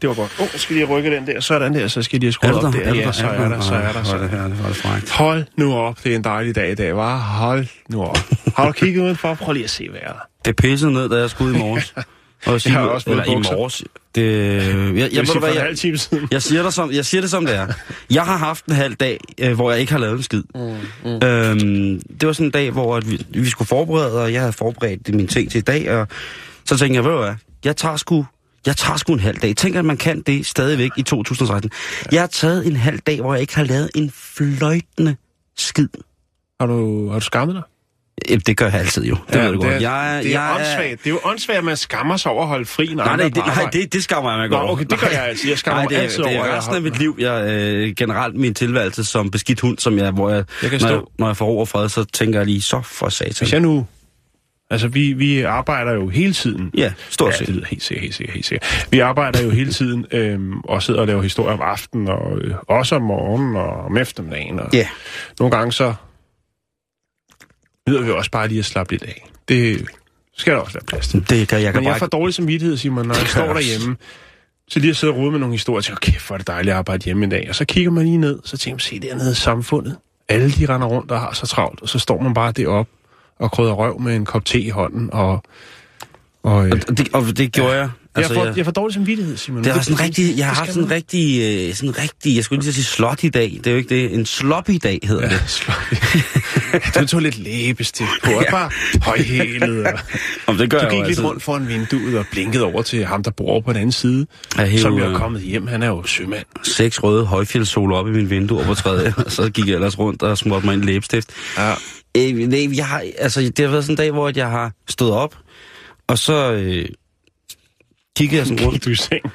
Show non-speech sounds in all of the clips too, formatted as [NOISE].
Det var godt. Åh, oh, skal lige rykke den der. Sådan der, så skal jeg lige skrue op der. Ja, så er der, så er der. Så. det her, det var det frækt. Hold nu op. Det er en dejlig dag i dag, var. Hold nu op. Har du kigget udenfor? Prøv lige at se vejret. Det pissede ned, da jeg skulle ud i morges. [LAUGHS] Og Jeg har også eller i morges. Det, jeg, jeg, Jeg jeg, sige jeg, halv time siden. jeg, siger det som, jeg siger det som det er. Jeg har haft en halv dag, øh, hvor jeg ikke har lavet en skid. Mm, mm. Øhm, det var sådan en dag, hvor vi, vi skulle forberede, og jeg havde forberedt mine ting til i dag, og så tænkte jeg, ved du hvad, jeg tager sgu jeg tager sgu en halv dag. Tænk, at man kan det stadigvæk i 2013. Jeg har taget en halv dag, hvor jeg ikke har lavet en fløjtende skid. Har du, har du skammet dig? Det gør jeg altid jo. Det ja, ved du det godt. er, Jeg, det er jeg, åndssvagt. Det er jo åndssvagt, at man skammer sig over at holde fri, Nej, nej, det, nej det, det skammer jeg mig godt over. okay, det gør Nej. jeg altid. Jeg skammer Nej, det, er- altid det over, at er resten af mit liv, jeg, øh, generelt min tilværelse som beskidt hund, som jeg, hvor jeg, Jeg kan når, stå- jeg, når jeg får ro og fred, så tænker jeg lige, så for satan. Hvis jeg nu... Altså, vi, vi arbejder jo hele tiden. Ja, stort Ja, set. det lyder helt sikkert, helt sikkert, helt sikkert. Vi arbejder jo hele tiden øhm, og sidder og laver historier om aftenen, og øh, også om morgenen og om eftermiddagen. Og Ja. Nogle gange så nyder vi også bare lige at slappe lidt af. Det skal der også være plads til. Det kan jeg kan Men jeg får dårlig samvittighed, Simon, når jeg står derhjemme. Så lige at sidde og rode med nogle historier, og tænker, okay, hvor er det dejligt at arbejde hjemme i dag. Og så kigger man lige ned, så tænker man, se dernede i samfundet. Alle de render rundt og har så travlt, og så står man bare deroppe og krydder røv med en kop te i hånden, og... og øh, Og det, og det gjorde jeg. Altså, jeg, får, jeg, jeg får dårlig samvittighed, Simon. det var sådan rigtig, jeg har haft sådan en rigtig, øh, sådan en rigtig, jeg skulle lige sige slot i dag. Det er jo ikke det. En sloppy dag hedder Ja, det. [LAUGHS] slå- du tog lidt læbestift på, og bare højhælet. Og... Om det gør Du jeg gik jo lidt altid. rundt foran vinduet og blinkede over til ham, der bor på den anden side, Jeg hævde, som jo er kommet hjem. Han er jo sømand. Seks røde højfjeldssol op i min vindue over på tredje, og så gik jeg ellers rundt og smurte mig en læbestift. Ja. Øh, nej, jeg har, altså, det har været sådan en dag, hvor jeg har stået op, og så øh, kiggede jeg sådan rundt. Du i seng.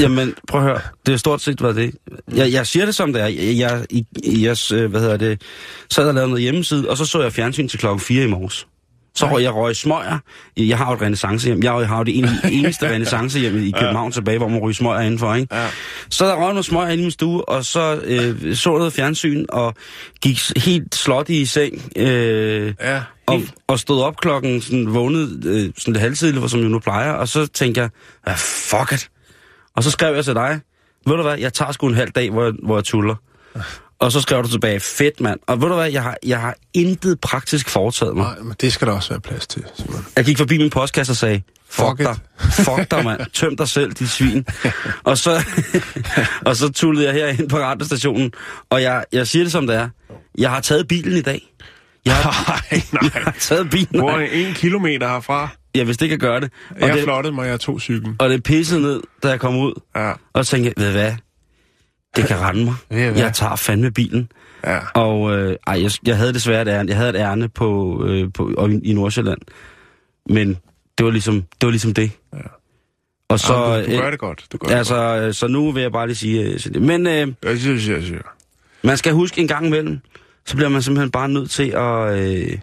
Jamen, prøv at høre. Det er stort set været det. Jeg, jeg siger det som det er. Jeg, jeg, jeg, jeg øh, hvad hedder det, sad og lavede noget hjemmeside, og så så jeg fjernsyn til klokken 4 i morges. Så røg jeg røg smøger. Jeg har jo et renaissancehjem. Jeg har jo det en- [LAUGHS] eneste renaissancehjem i København tilbage, hvor man ryger smøger indenfor, ikke? Ja. Så der røg noget smøger inde i min stue, og så øh, så noget fjernsyn, og gik helt slot i seng. Øh, Ja, og, og stod op klokken, sådan vågnede øh, sådan lidt halvtidligt, som jeg nu plejer, og så tænkte jeg, ah, fuck it. Og så skrev jeg til dig, ved du hvad, jeg tager sgu en halv dag, hvor jeg, hvor jeg tuller. Og så skrev du tilbage, fedt mand. Og ved du hvad, jeg har, jeg har intet praktisk foretaget mig. Nej, men det skal der også være plads til, Simon. Jeg gik forbi min postkasse og sagde, fuck, Fuck dig, fuck dig mand, tøm dig selv, dit svin. [LAUGHS] og så, [LAUGHS] og så tullede jeg herind på radiostationen, og jeg, jeg siger det som det er. Jeg har taget bilen i dag. Jeg har, [LAUGHS] Nej, jeg nej. har taget bilen. Hvor er en kilometer herfra? Jeg vidste ikke at gøre det. Og Jeg det, flottede mig, jeg tog cyklen. og det pissede ned, da jeg kom ud. Ja, Og tænkte jeg, ved hvad? Det kan rende mig. Jeg tager fandme bilen. ja. Og øh, ej, jeg, jeg havde desværre et ærne. Jeg havde et ærne på, øh, på, i, i Nordsjælland. Men det var ligesom det. Var ligesom det. Ja. Og så, Så, du, du gør øh, det godt. Du gør det altså, øh, så nu vil jeg bare lige sige... Øh, det. Men øh, godt. Jeg synes, jeg synes. man skal huske en gang imellem, så bliver man simpelthen bare nødt til at... Øh,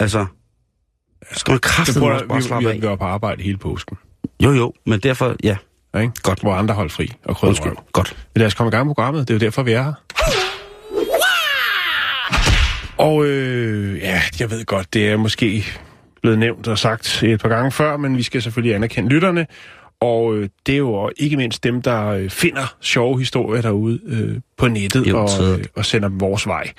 altså, skal man Det kraftigt bare vi, slappe vi, af. vi var på arbejde hele påsken. Jo, jo, men derfor... Ja, Ikke? Godt. Hvor andre holdt fri og krydder undskyld. Godt. Men lad os komme i gang med programmet. Det er jo derfor, vi er her. Og øh, ja, jeg ved godt, det er måske blevet nævnt og sagt et par gange før, men vi skal selvfølgelig anerkende lytterne. Og øh, det er jo ikke mindst dem, der øh, finder sjove historier derude øh, på nettet Jo, og, øh, og sender dem vores vej.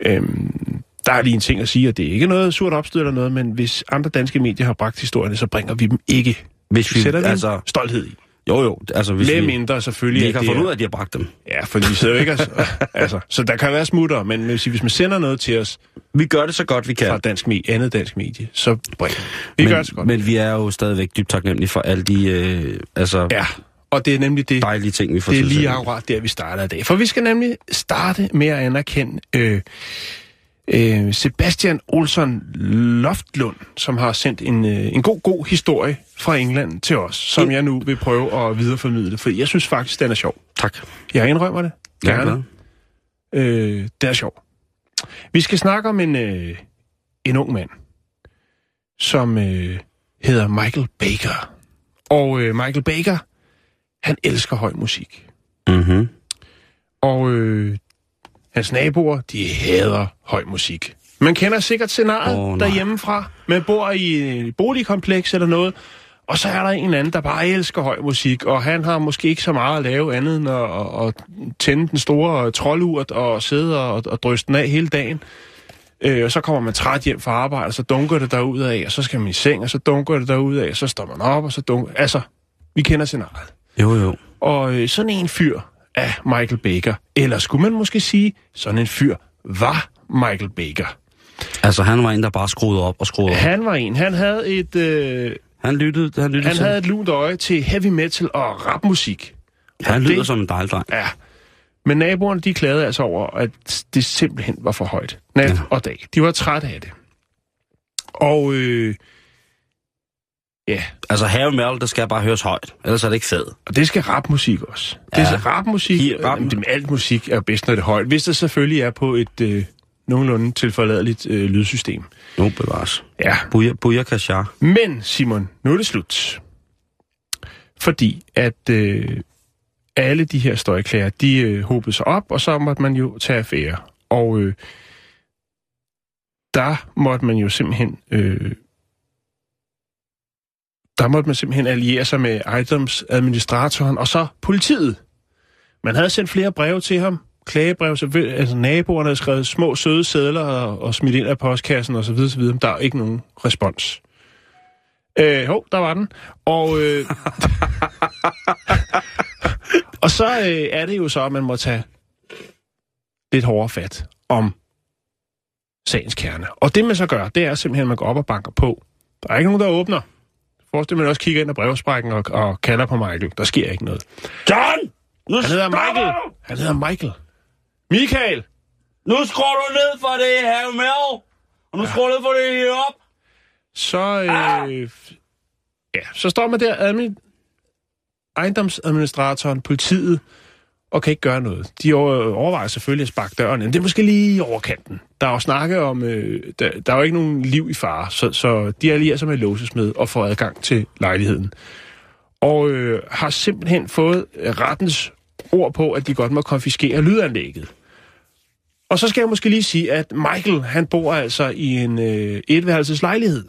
Øhm, der er lige en ting at sige, at det er ikke noget surt opstød eller noget, men hvis andre danske medier har bragt historierne, så bringer vi dem ikke. Hvis Vi vi, sætter altså... stolthed i. Jo, jo. Altså, hvis Med vi, mindre selvfølgelig, vi ikke har det fundet ud af, at de har bragt dem. Ja, for de sidder jo ikke... [LAUGHS] altså, så der kan være smutter, men sige, hvis man sender noget til os Vi gør det så godt, vi kan. fra dansk medie, andet dansk medie, så bring det. Vi men, gør det så godt. Men vi er jo stadigvæk dybt taknemmelige for alle de øh, altså, Ja, og det er nemlig det, dejlige ting, vi får det er lige akkurat der, vi starter i dag. For vi skal nemlig starte med at anerkende øh, øh, Sebastian Olsson Loftlund, som har sendt en, øh, en god, god historie fra England til os, som jeg nu vil prøve at videreformidle, for jeg synes faktisk, den er sjov. Tak. Jeg indrømmer det. Er Gerne. glad. Øh, det er sjov. Vi skal snakke om en, øh, en ung mand, som øh, hedder Michael Baker. Og øh, Michael Baker, han elsker høj musik. Mm-hmm. Og øh, hans naboer, de hader høj musik. Man kender sikkert scenariet oh, nej. derhjemmefra. Man bor i et boligkompleks eller noget, og så er der en anden, der bare elsker høj musik, og han har måske ikke så meget at lave andet end at, at, at tænde den store troldurt og sidde og, og dryste den af hele dagen. Øh, og så kommer man træt hjem fra arbejde, og så dunker det derud af, og så skal man i seng, og så dunker det derud af, og så står man op, og så dunker... Altså, vi kender scenariet. Jo, jo. Og øh, sådan en fyr er Michael Baker. Eller skulle man måske sige, sådan en fyr var Michael Baker. Altså, han var en, der bare skruede op og skruede op. Han var en. Han havde et, øh, Han lyttede, han lyttede han til. havde et lunt øje til heavy metal og rapmusik. Han lyder det- som en dejlig dreng. Ja. Men naboerne, de klagede altså over, at det simpelthen var for højt. Nat Ja. ja. og dag. De var trætte af det. Og øh, ja, Altså, heavy metal, det skal bare høres højt. Ellers er det ikke fedt. Og det skal rapmusik også. Det Ja. er rapmusik. Hi- rap- det, alt musik er bedst, når det er højt. Hvis det selvfølgelig er på et øh, nogenlunde tilforladeligt øh, lydsystem. Nu bevares. Ja. Buja, buja kashar. Men Simon, nu er det slut. Fordi at øh, alle de her støjklager, de øh, hobede sig op, og så måtte man jo tage affære. Og øh, der måtte man jo simpelthen... Øh, der måtte man simpelthen alliere sig med ejendomsadministratoren og så politiet. Man havde sendt flere breve til ham, klagebrev, så altså naboerne havde skrevet små søde sædler og, og smidt ind af postkassen og så videre, så videre. Men Der er ikke nogen respons. Øh, hov, der var den. Og, øh, [LAUGHS] og så øh, er det jo så, at man må tage lidt hårdere fat om sagens kerne. Og det man så gør, det er simpelthen, at man går op og banker på. Der er ikke nogen, der åbner. Forestil man også kigger ind ad brevsprækken og, og kalder på Michael. Der sker ikke noget. John! Nu Han hedder Michael. du! Han hedder Michael. Michael! Nu skruer du ned for det heavy metal! Og nu skruer du ned for det her op! Så, øh, ja, så står man der, admin, ejendomsadministratoren, politiet, og kan ikke gøre noget. De overvejer selvfølgelig at sparke døren ind. Det er måske lige i overkanten. Der er jo snakke om, øh, der, der er jo ikke nogen liv i fare, så, så de allierer sig med låsesmed og får adgang til lejligheden. Og øh, har simpelthen fået øh, rettens ord på, at de godt må konfiskere lydanlægget. Og så skal jeg måske lige sige, at Michael, han bor altså i en øh, etværelseslejlighed.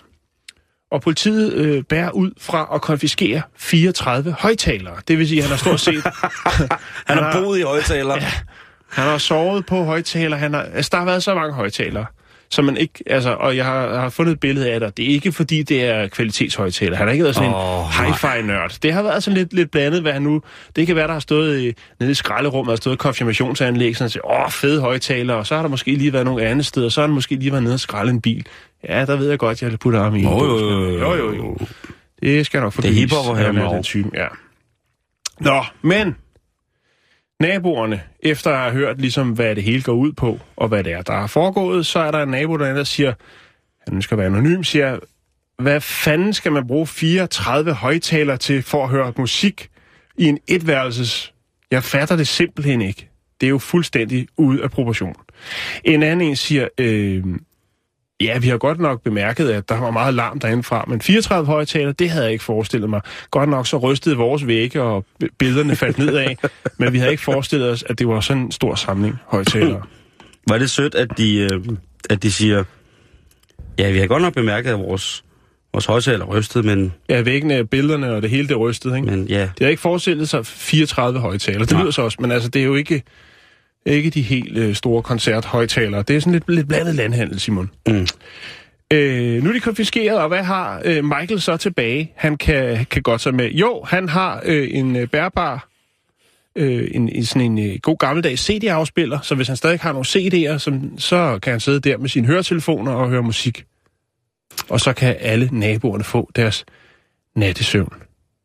Og politiet øh, bærer ud fra at konfiskere 34 højtalere. Det vil sige, at han har stort set... [LAUGHS] Han har boet i højtaler. Ja. Han har sovet på højtaler. Han har, altså, der har været så mange højtalere, som man ikke... Altså, og jeg har, jeg har fundet et billede af det. Det er ikke, fordi det er kvalitetshøjtaler. Han har ikke været sådan Åh, en hi-fi-nørd. Det har været sådan lidt, lidt blandet, hvad han nu... Det kan være, der har stået i, nede i skralderummet, og stået et konfirmationsanlæg, sådan at åh, fede højtaler, og så har der måske lige været nogle andre steder, så har han måske lige været nede og skralde en bil. Ja, der ved jeg godt, jeg putter ham i. en Jo, jo, jo, jo. Det skal nok få Det er bevist, hiphop og at han er heavy den type, ja. Nå, men naboerne, efter at have hørt ligesom, hvad det hele går ud på, og hvad det er, der er foregået, så er der en nabo der siger, han ønsker være anonym, siger, hvad fanden skal man bruge 34 højtaler til for at høre musik i en etværelses? Jeg fatter det simpelthen ikke. Det er jo fuldstændig ude af proportion. En anden en siger, øh, ja, vi har godt nok bemærket, at der var meget larm derindefra, men 34 højtaler, det havde jeg ikke forestillet mig. Godt nok så rystede vores vægge, og billederne faldt nedad, [LAUGHS] men vi havde ikke forestillet os, at det var sådan en stor samling højtalere. Var det sødt, at de, øh, at de siger, ja, vi har godt nok bemærket, at vores, vores højtaler rystede, men, Ja, væggene, billederne og det hele, det rystede, ikke? men ja, Det har ikke forestillet sig 34 højtalere. Det lyder så også, men altså, det er jo ikke, ikke de helt øh, store koncerthøjtalere. Det er sådan lidt, lidt blandet landhandel, Simon. Mm. Øh, nu er de konfiskeret, og hvad har øh, Michael så tilbage? Han kan, kan godt sig med. Jo, han har øh, en øh, bærbar, øh, en, en, sådan en øh, god gammeldags CD-afspiller, så hvis han stadig har nogle CD'er, som, så kan han sidde der med sine høretelefoner og høre musik. Og så kan alle naboerne få deres nattesøvn.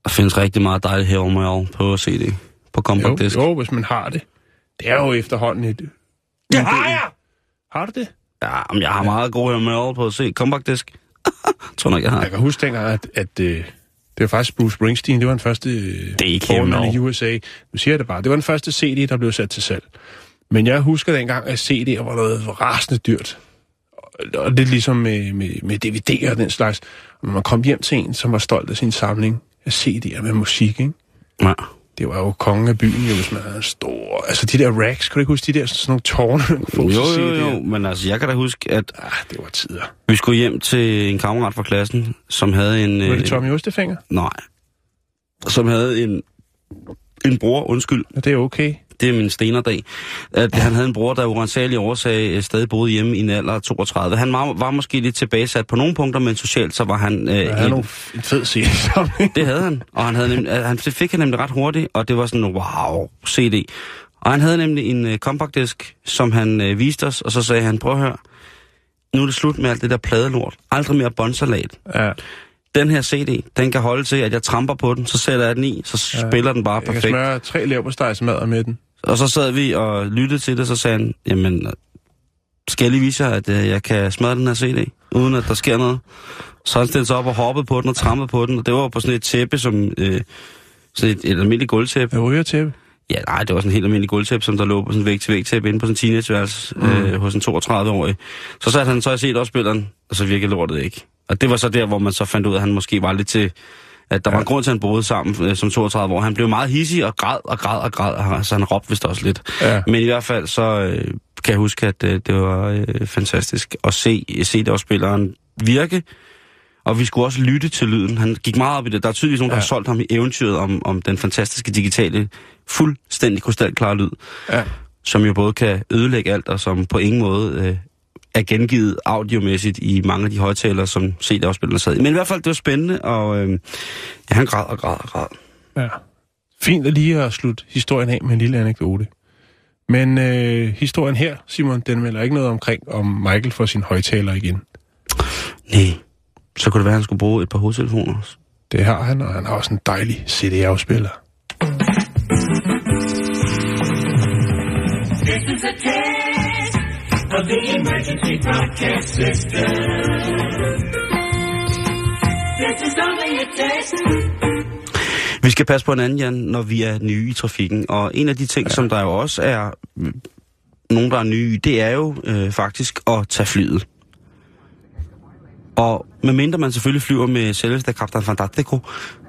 Der findes rigtig meget dejligt her på CD, på compact Jo, disk. jo, hvis man har det. Det er jo efterhånden et... Det har jeg! Har du det? Ja, men jeg har meget god her på C. Compact disk. tror nok, jeg har. Jeg kan huske dengang, at, at øh, det var faktisk Bruce Springsteen, det var den første øh, Det er ikke i USA. Nu siger jeg det bare, det var den første CD, der blev sat til salg. Men jeg husker dengang, at CD'er var noget rasende dyrt. Og- er ligesom med, med, med DVD'er og den slags. Og når man kom hjem til en, som var stolt af sin samling af CD'er med musik, ikke? Nej. Det var jo kongen af byen, jo, hvis man en stor... Altså de der racks, kan du ikke huske de der sådan nogle tårne? Jo, jo, CD'er? jo, men altså, jeg kan da huske, at Ah, det var tider. vi skulle hjem til en kammerat fra klassen, som havde en... Var det øh, Tommy Ostefinger? Nej. Som havde en, en bror, undskyld, Ja, det er okay. Det er min stenerdag, at han havde en bror, der uansagelig årsag øh, stadig boede hjemme i en alder af 32. Han var, var måske lidt tilbagesat på nogle punkter, men socialt så var han... Øh, havde nogle f- en fed CD-samling. [LAUGHS] Det havde han, og han, havde nemlig, øh, han det fik han nemlig ret hurtigt, og det var sådan, wow, CD. Og han havde nemlig en uh, compact disk, som han uh, viste os, og så sagde han, prøv at høre, nu er det slut med alt det der pladelort. Aldrig mere båndsalat. Ja, Den her CD, den kan holde til, at jeg tramper på den, så sætter jeg den i, så Ja. spiller den bare jeg kan perfekt. smøre tre leverpostejsmadder med den. Og så sad vi og lyttede til det, så sagde han, jamen, skal jeg lige vise jer, at uh, jeg kan smadre den her CD, uden at der sker noget? Så han stillede sig op og hoppede på den og trampede på den, og det var på sådan et tæppe, som... Øh, sådan et, et almindeligt gulvtæppe. Jeg ryger til. Ja, nej, det var sådan en helt almindelig gulvtæppe, som der lå på sådan en væg-til-væg-tæppe inde på sådan en teenageværelse mm. øh, hos en 32-årig. Så satte han så i set spilleren, og så virkede lortet ikke. Og det var så der, hvor man så fandt ud af, at han måske var lidt til... At der ja. var en grund til, at han boede sammen øh, som 32 år. Han blev meget hissig og græd og græd og græd, så han råbte vist også lidt. Ja. Men i hvert fald så øh, kan jeg huske, at øh, det var øh, fantastisk at se, se det spilleren virke. Og vi skulle også lytte til lyden. Han gik meget op i det. Der er tydeligvis nogen, der Ja. har solgt ham i eventyret om, om den fantastiske digitale, fuldstændig krystalklare lyd, Ja. som jo både kan ødelægge alt, og som på ingen måde øh, er gengivet audiomæssigt i mange af de højtalere, som CD-afspillerne sad i. Men i hvert fald, det var spændende, og øh, ja, han græd og græd og græd. ja. Fint at lige at slutte historien af med en lille anekdote. Men øh, historien her, Simon, den melder ikke noget omkring, om Michael får sin højtaler igen. Nej, så kunne det være, at han skulle bruge et par hovedtelefoner også. Det har han, og han har også en dejlig CD-afspiller. Of the emergency broadcast system. This is only a test. Vi skal passe på hinanden, Jan, når vi er nye i trafikken. Og en af de ting, ja. som der jo også er mm, nogen, der er nye det er jo øh, faktisk at tage flyet. Og medmindre man selvfølgelig flyver med selveste Captain Fantastico,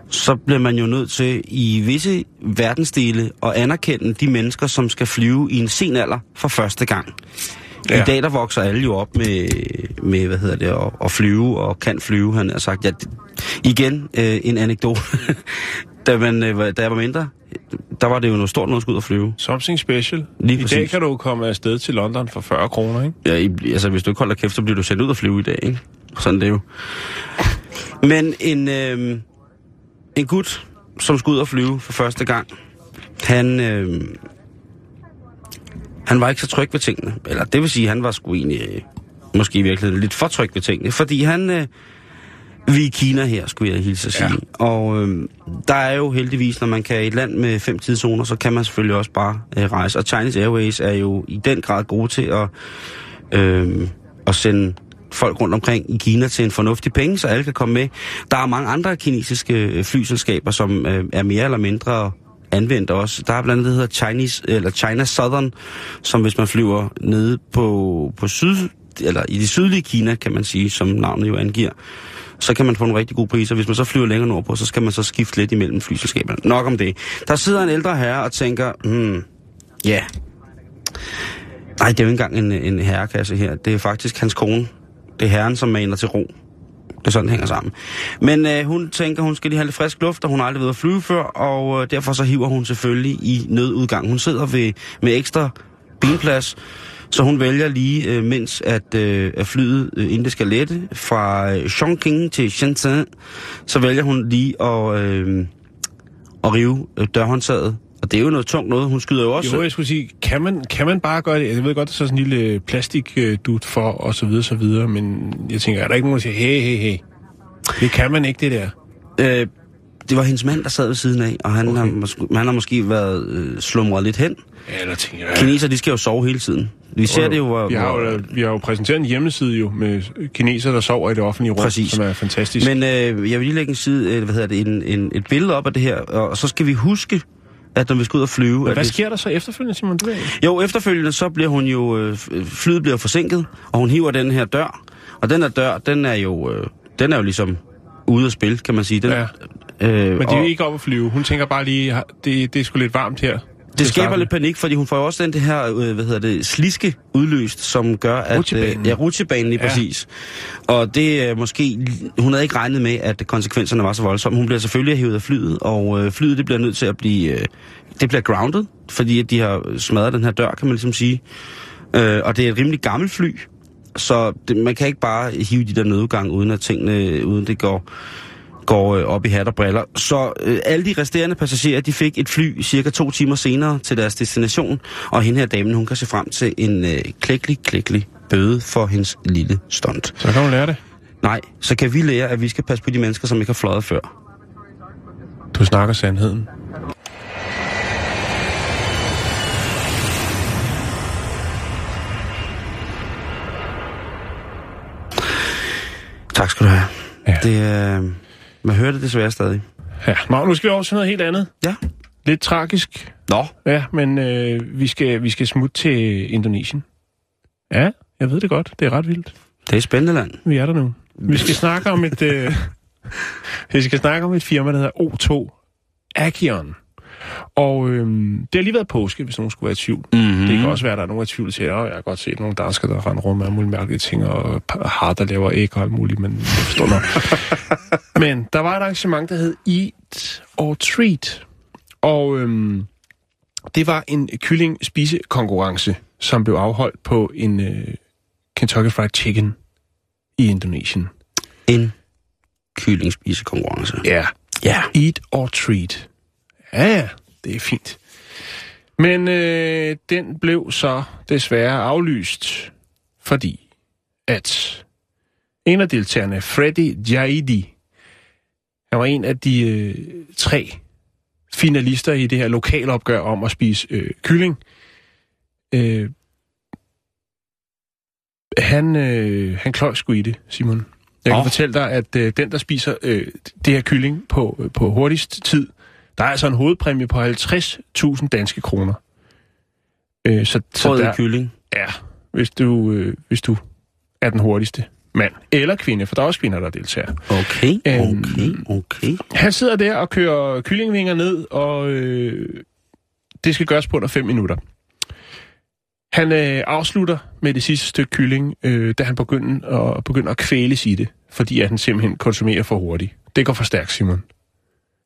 så bliver man jo nødt til i visse verdensdele at anerkende de mennesker, som skal flyve i en sen alder for første gang. Ja. I dag der vokser alle jo op med, med hvad hedder det, at, at flyve og kan flyve, han har sagt. Ja, igen øh, en anekdote. [LAUGHS] da, man, øh, da jeg var mindre, der var det jo noget stort noget at flyve. Something special. Lige I præcis. dag kan du komme afsted til London for 40 kroner, ikke? Ja, i, altså, hvis du ikke holder kæft, så bliver du sendt ud og flyve i dag, ikke? Sådan det er jo. Men en, øh, en gut, som skulle ud og flyve for første gang, han, øh, han var ikke så tryg ved tingene. Eller det vil sige, han var sgu egentlig, øh, måske i virkeligheden lidt for tryg ved tingene. Fordi han, øh, vi er i Kina her, skulle jeg hilse at sige. Ja. Og øh, der er jo heldigvis, når man kan i et land med fem tidszoner, så kan man selvfølgelig også bare øh, rejse. Og Chinese Airways er jo i den grad gode til at, øh, at sende folk rundt omkring i Kina til en fornuftig penge, så alle kan komme med. Der er mange andre kinesiske øh, flyselskaber, som øh, er mere eller mindre anvendt også. Der er blandt andet der hedder Chinese, eller China Southern, som hvis man flyver nede på, på syd, eller i det sydlige Kina, kan man sige, som navnet jo angiver, så kan man få nogle rigtig gode priser. Hvis man så flyver længere nordpå, så skal man så skifte lidt imellem flyselskaberne. Nok om det. Der sidder en ældre herre og tænker, hmm, ja, yeah. nej, det er jo ikke engang en, en herrekasse her. Det er faktisk hans kone. Det er herren, som maner til ro. Det er sådan, det hænger sammen. Men øh, hun tænker, hun skal lige have lidt frisk luft, og hun har aldrig været at flyve før, og øh, derfor så hiver hun selvfølgelig i nødudgang. Hun sidder ved, med ekstra benplads, Så hun vælger lige, øh, mens at, øh, at flyet, øh, inden det skal lette, fra øh, Chongqing til Shenzhen, så vælger hun lige at, øh, at rive øh, dørhåndtaget. Og det er jo noget tungt noget. Hun skyder jo også... Jo, jeg skulle sige, kan man, kan man bare gøre det? Jeg ved godt, der er sådan en lille plastikdut for, og så videre, så videre, men jeg tænker, er der ikke nogen, der siger, hey, hey, hey, det kan man ikke, det der. Øh, det var hendes mand, der sad ved siden af, og han, Okay. har, måske, han har måske været øh, slumret lidt hen. Ja, eller tænker jeg... Kineser, de skal jo sove hele tiden. Vi ser det jo, hvor... Vi har jo, vi har jo præsenteret en hjemmeside jo med kineser, der sover i det offentlige rum, Præcis. som er fantastisk. Men øh, jeg vil lige lægge en side, øh, hvad hedder det, en, en, et billede op af det her, og så skal vi huske, at når vi skal ud og flyve... Men hvad hvis- sker der så efterfølgende, Simon? Du. Jo, efterfølgende så bliver hun jo, øh, flyet bliver forsinket, og hun hiver den her dør, og den her dør, den er jo, øh, den er jo ligesom ude at spille, kan man sige. Den, Ja. øh, Men det er og jo ikke op at flyve. Hun tænker bare lige, "Ha, det, det er sgu lidt varmt her. Det skaber lidt panik, fordi hun får jo også den det her, øh, hvad hedder det, sliske udløst, som gør, at... Rutsjebanen. ja, rutsjebanen lige Ja. præcis. Og det er måske... Hun havde ikke regnet med, at konsekvenserne var så voldsomme. Hun bliver selvfølgelig hævet af flyet, og øh, flyet det bliver nødt til at blive... Øh, det bliver grounded, fordi at de har smadret den her dør, kan man ligesom sige. Øh, og det er et rimelig gammelt fly, så det, man kan ikke bare hive de der nødudgang, uden at tingene, uden det går, går øh, op i hat og briller. Så øh, alle de resterende passagerer, de fik et fly cirka to timer senere til deres destination, og hende her damen, hun kan se frem til en øh, klækkelig, klækkelig bøde for hendes lille stunt. Så kan hun lære det. Nej, så kan vi lære, at vi skal passe på de mennesker, som ikke har fløjet før. Du snakker sandheden. Tak skal du have. Ja. Det, øh, man hører det desværre stadig. Ja, Nå, nu skal vi over til noget helt andet. Ja. Lidt tragisk. Nå, Ja, men øh, vi, skal, vi skal smutte til Indonesien. Ja, jeg ved det godt. Det er ret vildt. det er spændende land. Vi er der nu. Vi skal snakke om et, øh, [LAUGHS] vi skal snakke om et firma, der hedder O2 Agion. Og øh, det har lige været påske, hvis nogen skulle være i tvivl. Mm-hmm. Det kan også være, at der er nogen, der er i tvivl til, og jeg har godt set nogle danskere, der render rundt med alle mulige mærkelige ting, og har, der laver æg og alt muligt, men jeg forstår nok. [LAUGHS] men der var et arrangement, der hed Eat or Treat. Og øhm, det var en kylling-spise-konkurrence, som blev afholdt på en øh, Kentucky Fried Chicken i Indonesien. En kyllingspisekonkurrence. Ja. Ja. Eat or treat. Ja, ja, det er fint. Men øh, den blev så desværre aflyst, fordi at en af deltagerne, Freddy Jaidi, han var en af de øh, tre finalister i det her lokalopgør om at spise øh, kylling. Øh, han, øh, han kløj sgu i det, Simon. Jeg kan Åh. fortælle dig, at øh, den, der spiser øh, det her kylling på, øh, på hurtigst tid, der er altså en hovedpræmie på 50.000 danske kroner. Øh, så, så der kylling. er, hvis du, øh, hvis du er den hurtigste mand eller kvinde, for der er også kvinder, der deltager. Okay, Øhm, okay, okay. Han sidder der og kører kyllingvinger ned, og øh, det skal gøres på under 5 minutter. Han øh, afslutter med det sidste stykke kylling, øh, da han begynder at, begynder at kvæles i det, fordi at han simpelthen konsumerer for hurtigt. Det går for stærkt, Simon.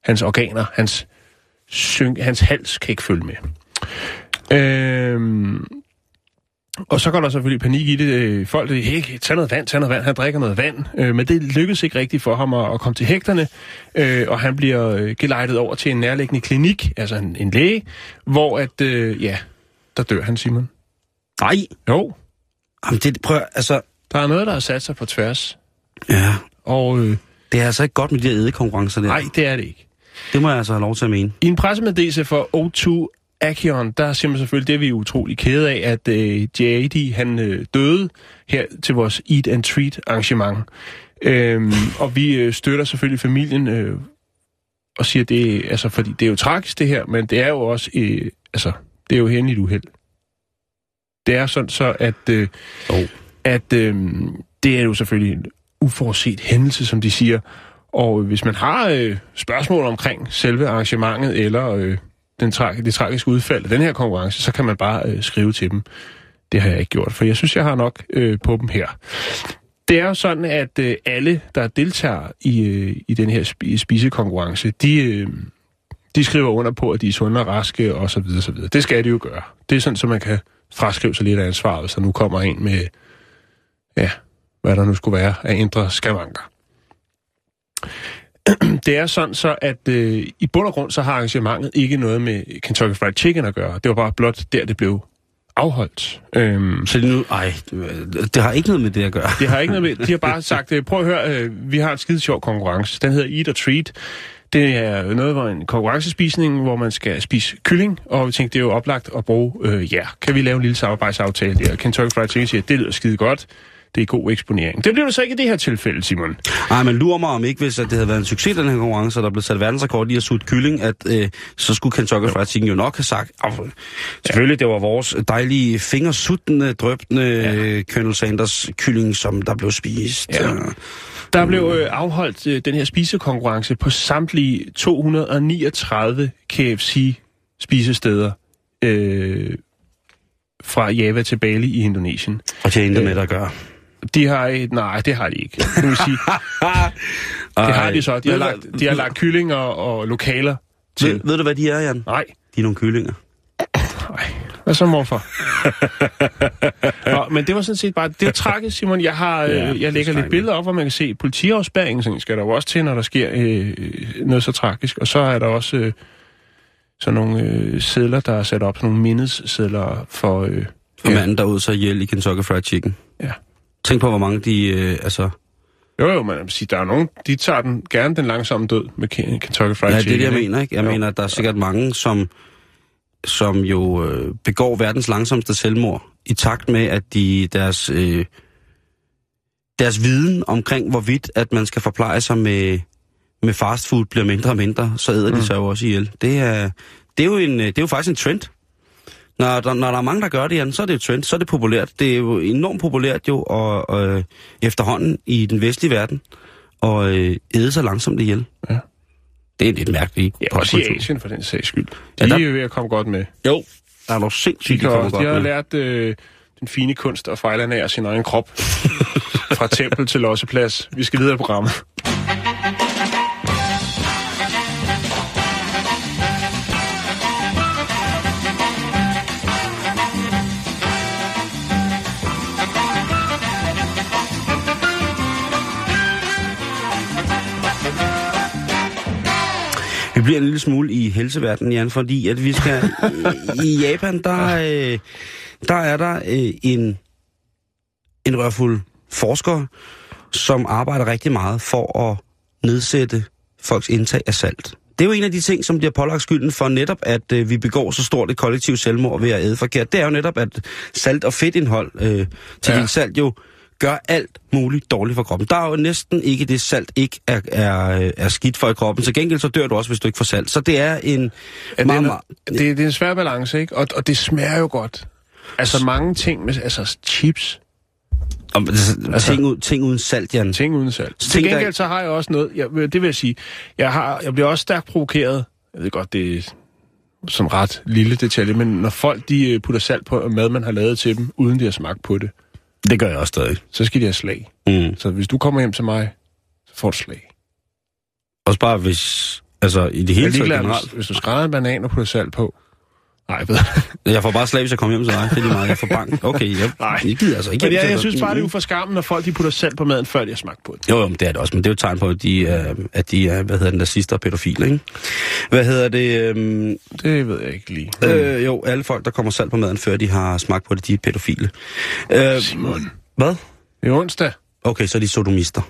Hans organer, hans, synk, hans hals kan ikke følge med. Øh, og så går der selvfølgelig panik i det. Øh, Folk, det hey, tag noget vand, tag noget vand. Han drikker noget vand. Øh, men det lykkedes ikke rigtigt for ham at, at komme til hægterne. Øh, og han bliver øh, gelejtet over til en nærliggende klinik, altså en, en læge, hvor at, øh, ja, der dør han, Simon. Nej, Jo, jamen det, prøv, altså, der er noget, der har sat sig på tværs. ja, Og øh, det er altså ikke godt med de her ædekonkurrencer der. nej, det er det ikke. Det må jeg altså have lov til at mene. I en pressemeddelelse for O2 Acheron, der siger man selvfølgelig, det er vi utrolig kede af, at øh, JD han øh, døde her til vores Eat and Treat arrangement. Øhm, [LAUGHS] og vi øh, støtter selvfølgelig familien øh, og siger, det altså, fordi det er jo tragisk det her, men det er jo også, øh, altså, det er jo et uheld. Det er sådan så, at, øh, Jo. at øh, det er jo selvfølgelig en uforudset hændelse, som de siger. Og hvis man har øh, spørgsmål omkring selve arrangementet eller øh, den tra- det tragiske udfald af den her konkurrence, så kan man bare øh, skrive til dem. Det har jeg ikke gjort, for jeg synes, jeg har nok øh, på dem her. Det er jo sådan, at øh, alle, der deltager i, øh, i den her sp- spisekonkurrence, de, øh, de skriver under på, at de er sunde og raske og så videre, så videre. Det skal de jo gøre. Det er sådan, så man kan fraskrive sig lidt af ansvaret, hvis der nu kommer en med, ja, hvad der nu skulle være af indre skavanker. [CLEARS THROAT] Det er sådan så, at øh, i bund og grund, så har arrangementet ikke noget med Kentucky Fried Chicken at gøre. Det var bare blot der, det blev afholdt. Øhm, Så det nu, ej, det har ikke noget med det at gøre. det har ikke noget med, de har bare [LAUGHS] sagt, øh, prøv at høre, øh, vi har en skide sjov konkurrence. Den hedder Eat or Treat. Det er noget, hvor en konkurrencespisning, hvor man skal spise kylling, og vi tænkte, det er jo oplagt at bruge, øh, ja, kan vi lave en lille samarbejdsaftale der? Kentucky Fried Chicken siger, det lyder skide godt, det er god eksponering. Det blev det så ikke i det her tilfælde, Simon. Nej, men lurer mig om ikke, hvis at det havde været en succes, den her konkurrence, og der blev sat verdensrekord i at suge kylling, at øh, så skulle Kentucky Fried Chicken jo nok have sagt, "Au, selvfølgelig, det var vores dejlige fingersuttende, drøbende ja. Colonel Sanders kylling, som der blev spist. Ja. Øh, Der blev øh, afholdt øh, den her spisekonkurrence på samtlige 239 KFC-spisesteder øh, fra Java til Bali i Indonesien. Og det intet med det at gøre. De har nej, det har de ikke. Det vil sige, [LAUGHS] det har de så. De har lagt, de har lagt kyllinger og lokaler til. Ved, ved du, hvad de er, Jan? Nej, De er nogle kyllinger. nej. Hvad så, morfar? [LAUGHS] Nå, men det var sådan set bare... Det er tragisk, Simon. Jeg, har, Ja, øh, jeg er lægger lidt billeder op, hvor man kan se politiafspæringen. Sådan skal der jo også til, når der sker øh, noget så tragisk. Og så er der også øh, sådan nogle øh, sædler, der er sat op. Sådan nogle mindessedler for... Øh, For Ja. manden, der ud så ihjel i Kentucky Fried Chicken. Ja. Tænk på, hvor mange de, øh, altså... Jo, jo, vil sige, der er nogen, de tager den, gerne den langsomme død med Ken- Kentucky Fried Ja, det er Chicken. det, jeg mener, ikke? Jeg Jo. mener, at der er sikkert mange, som, som jo øh, begår verdens langsomste selvmord, i takt med, at de deres, øh, deres viden omkring, hvorvidt at man skal forpleje sig med, med fast food, bliver mindre og mindre, så æder de Mm. sig jo også ihjel. Det er, det, er jo en, øh, det er jo faktisk en trend. Når der, når der er mange, der gør det, Jan, så er det jo trend, så er det populært. Det er jo enormt populært jo, og, og øh, efterhånden i den vestlige verden, og øh, æde sig langsomt ihjel. Ja. Det er lidt mærkeligt. Ja, også i. Asien for den sags skyld. De Ja, der- er jo ved at komme godt med. Jo, der er De, sindssygt, de kommer også, de har med. lært øh, den fine kunst at fejlernære sin egen krop. [LAUGHS] Fra tempel til losseplads. Vi skal videre i programmet. Bliver en lille smule i helseverdenen, Jan, fordi at vi skal... I Japan, der, øh, der er der øh, en, en rørfuld forskere, som arbejder rigtig meget for at nedsætte folks indtag af salt. Det er jo en af de ting, som bliver pålagt skylden for netop, at øh, vi begår så stort et kollektivt selvmord ved at æde forkert. Det er jo netop, at salt og fedtindhold øh, til Ja. ja. salt jo gør alt muligt dårligt for kroppen. Der er jo næsten ikke det salt ikke er, er, er skidt for i kroppen. Til gengæld så dør du også, hvis du ikke får salt. Så det er en Ja, det, meget, er, meget, det, det er en svær balance, ikke? Og, og det smager jo godt. Altså mange ting med altså chips, om, altså, Altså- ting, ud, ting uden salt, Jan. ting uden salt. Så Til der- gengæld så har jeg også noget, jeg, det vil jeg sige, jeg, har, jeg bliver også stærkt provokeret. Jeg ved godt, det er sådan ret lille detalje, men når folk de øh, putter salt på mad, man har lavet til dem, uden de har smagt på det, Det gør jeg også stadig. så skal de have slag. Mm. Så hvis du kommer hjem til mig, så får du slag. Også bare hvis... Altså, i det hele taget generelt. hvis du skræder en banan og putter salt på. Nej, ved [LAUGHS] Jeg får bare slag, hvis jeg kommer hjem til dig. Det er lige meget. Jeg får bank. Okay, jeg, Nej. jeg gider altså ikke Men jeg, jeg dig. synes bare, det er for skammen, når folk de putter salt på maden, før de har smagt på det. Jo, jo, men det er det også, men det er jo et tegn på, at de er, at de er hvad hedder den, nazister og pædofile, ikke? Hvad hedder det? Øhm, Det ved jeg ikke lige. øh, jo, alle folk, der kommer salt på maden, før de har smagt på det, de er pædofile. Øh, Simon. hvad? Det er onsdag. Okay, så er de sodomister.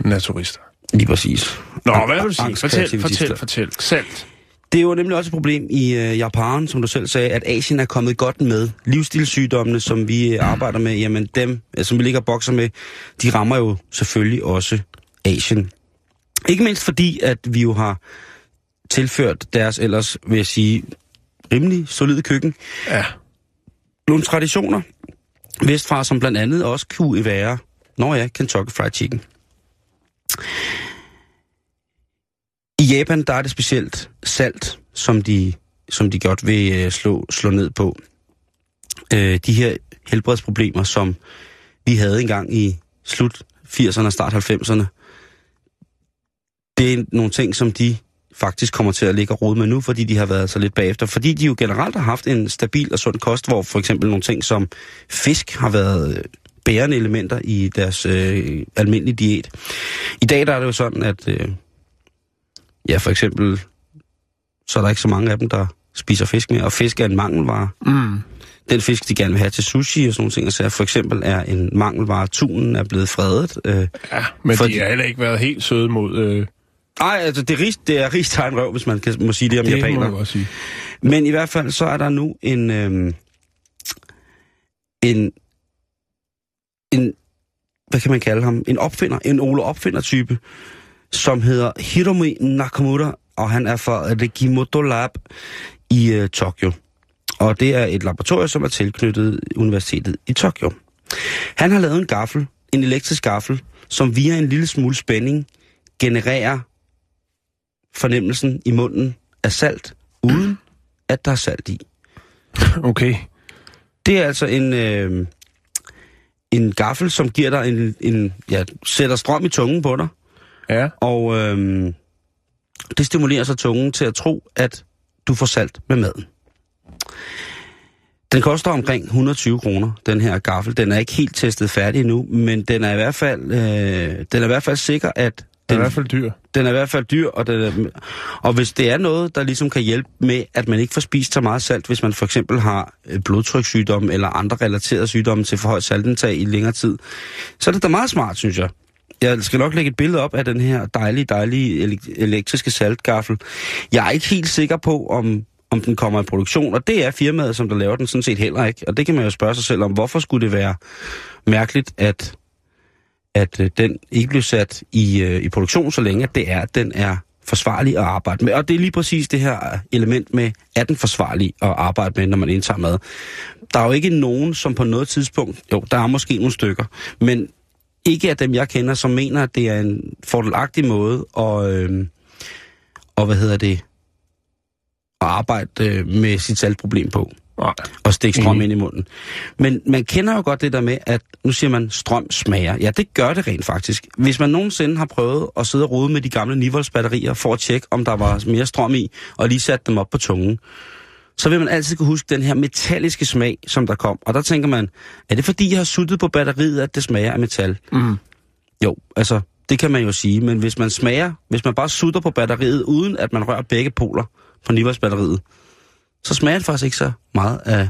Naturister. Lige præcis. Nå, hvad vil du sige? Fortæl, fortæl, fortæl. Salt. Det er jo nemlig også et problem i øh, Japan, som du selv sagde, at Asien er kommet godt med. Livsstilssygdommene, som vi øh, arbejder med, jamen dem, øh, som vi ligger og bokser med, de rammer jo selvfølgelig også Asien. Ikke mindst fordi, at vi jo har tilført deres ellers, vil jeg sige, rimelig solide køkken. Ja. Nogle traditioner vestfra, som blandt andet også kunne være, når ja, Kentucky Fried Chicken. I Japan, der er det specielt salt, som de, som de godt vil øh, slå, slå ned på. Øh, de her helbredsproblemer, som vi havde engang i slut 80'erne og start 90'erne, det er nogle ting, som de faktisk kommer til at ligge og rode med nu, fordi de har været så lidt bagefter. Fordi de jo generelt har haft en stabil og sund kost, hvor for eksempel nogle ting som fisk har været øh, bærende elementer i deres øh, almindelige diæt. I dag der er det jo sådan, at øh, ja, for eksempel, så er der ikke så mange af dem, der spiser fisk mere, og fisk er en mangelvare. Mm. Den fisk, de gerne vil have til sushi og sådan nogle ting, så for eksempel er en mangelvare, tunen er blevet fredet. Øh, Ja, men Fordi- de har heller ikke været helt søde mod... Øh, ej, altså det er, rig, det er rigstegn røv, hvis man kan, må sige det om det må japanere. man godt sige. Men i hvert fald, så er der nu en... Øhm, en... En... Hvad kan man kalde ham? En opfinder. En Ole Opfinder-type, som hedder Hiromi Nakamura, og han er fra Regimoto Lab i øh, Tokyo. Og det er et laboratorium, som er tilknyttet Universitetet i Tokyo. Han har lavet en gaffel, en elektrisk gaffel, som via en lille smule spænding genererer fornemmelsen i munden af salt, uden at der er salt i. Okay. Det er altså en, øh, en gaffel, som giver dig en, en ja, sætter strøm i tungen på dig, Ja. og øh, det stimulerer så tungen til at tro, at du får salt med maden. Den koster omkring 120 kroner, den her gaffel. Den er ikke helt testet færdig endnu, men den er i hvert fald, øh, den er i hvert fald sikker, at Den er den, i hvert fald dyr. den er i hvert fald dyr, og, den er, og hvis det er noget, der ligesom kan hjælpe med, at man ikke får spist så meget salt, hvis man for eksempel har øh, blodtrykssygdomme eller andre relaterede sygdomme til for højt saltindtag i længere tid, så er det da meget smart, synes jeg. Jeg skal nok lægge et billede op af den her dejlige, dejlige elektriske saltgaffel. Jeg er ikke helt sikker på, om, om den kommer i produktion, og det er firmaet, som der laver den sådan set heller ikke. Og det kan man jo spørge sig selv om, hvorfor skulle det være mærkeligt, at at øh, den ikke blev sat i, øh, i produktion, så længe det er, at den er forsvarlig at arbejde med. Og det er lige præcis det her element med, er den forsvarlig at arbejde med, når man indtager mad. Der er jo ikke nogen, som på noget tidspunkt, jo, der er måske nogle stykker, men ikke af dem, jeg kender, som mener, at det er en fordelagtig måde at, øh, og hvad hedder det, at arbejde øh, med sit saltproblem på Nej. og stikke strøm mm. ind i munden. Men man kender jo godt det der med, at nu siger man, strøm smager. Ja, det gør det rent faktisk. Hvis man nogensinde har prøvet at sidde og rode med de gamle 9 volts batterier for at tjekke, om der var mere strøm i, og lige sætte dem op på tungen, så vil man altid kunne huske den her metalliske smag, som der kom. Og der tænker man, er det fordi, jeg har suttet på batteriet, at det smager af metal? Mm. Jo, altså, det kan man jo sige. Men hvis man smager, hvis man bare sutter på batteriet, uden at man rører begge poler på 9 volts batteriet, så smager det faktisk ikke så meget af,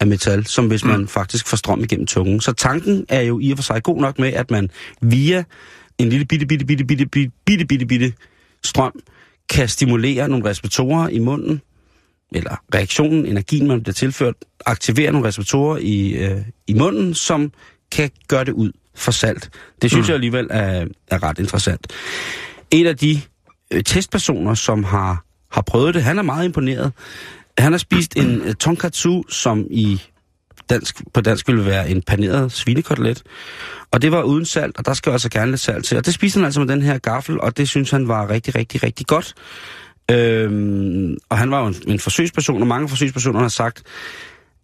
af metal, som hvis man faktisk får strøm igennem tungen. Så tanken er jo i og for sig god nok med, at man via en lille bitte, bitte, bitte, bitte, bitte, bitte, bitte, bitte strøm kan stimulere nogle receptorer i munden, eller reaktionen, energien, man bliver tilført, aktivere nogle receptorer i, øh, i munden, som kan gøre det ud for salt. Det synes mm. jeg alligevel er, er ret interessant. En af de øh, testpersoner, som har, har prøvet det, han er meget imponeret. Han har spist en øh, tonkatsu, som i dansk, på dansk ville være en paneret svinekotelet. Og det var uden salt, og der skal jo altså gerne lidt salt til. Og det spiste han altså med den her gaffel, og det synes han var rigtig, rigtig, rigtig godt. Øhm, og han var jo en, en forsøgsperson, og mange forsøgspersoner har sagt,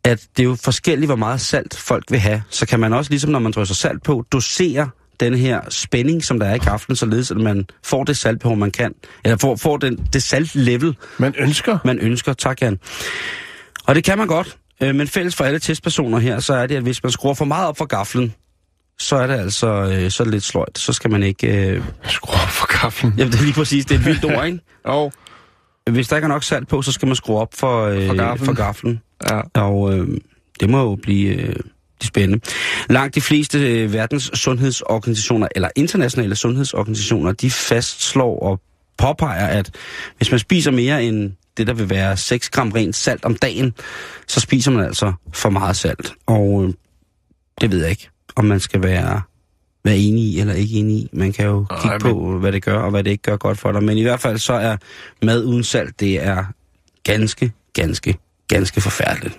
at det er jo forskelligt, hvor meget salt folk vil have. Så kan man også, ligesom når man drysser salt på, dosere den her spænding, som der er i gaflen, således at man får det salt på, man kan. Eller får, får den, det saltlevel, Man ønsker. man ønsker. Tak, Jan. Og det kan man godt. Øh, men fælles for alle testpersoner her, så er det, at hvis man skruer for meget op for gaflen, så er det altså øh, så er det lidt sløjt. Så skal man ikke... Øh... Skru op for kaffen. Jamen, det er lige præcis. Det er et vildt ord, ikke? Og, Hvis der ikke er nok salt på, så skal man skrue op for, øh, For gaflen. for gaflen. ja. Og øh, det må jo blive øh, de spændende. Langt de fleste øh, verdens sundhedsorganisationer, eller internationale sundhedsorganisationer, de fastslår og påpeger, at hvis man spiser mere end det, der vil være 6 gram rent salt om dagen, så spiser man altså for meget salt. Og øh, det ved jeg ikke, om man skal være, være enig i eller ikke enig i. Man kan jo Nej, kigge men- på, hvad det gør og hvad det ikke gør godt for dig. Men i hvert fald så er mad uden salt, det er ganske, ganske, ganske forfærdeligt.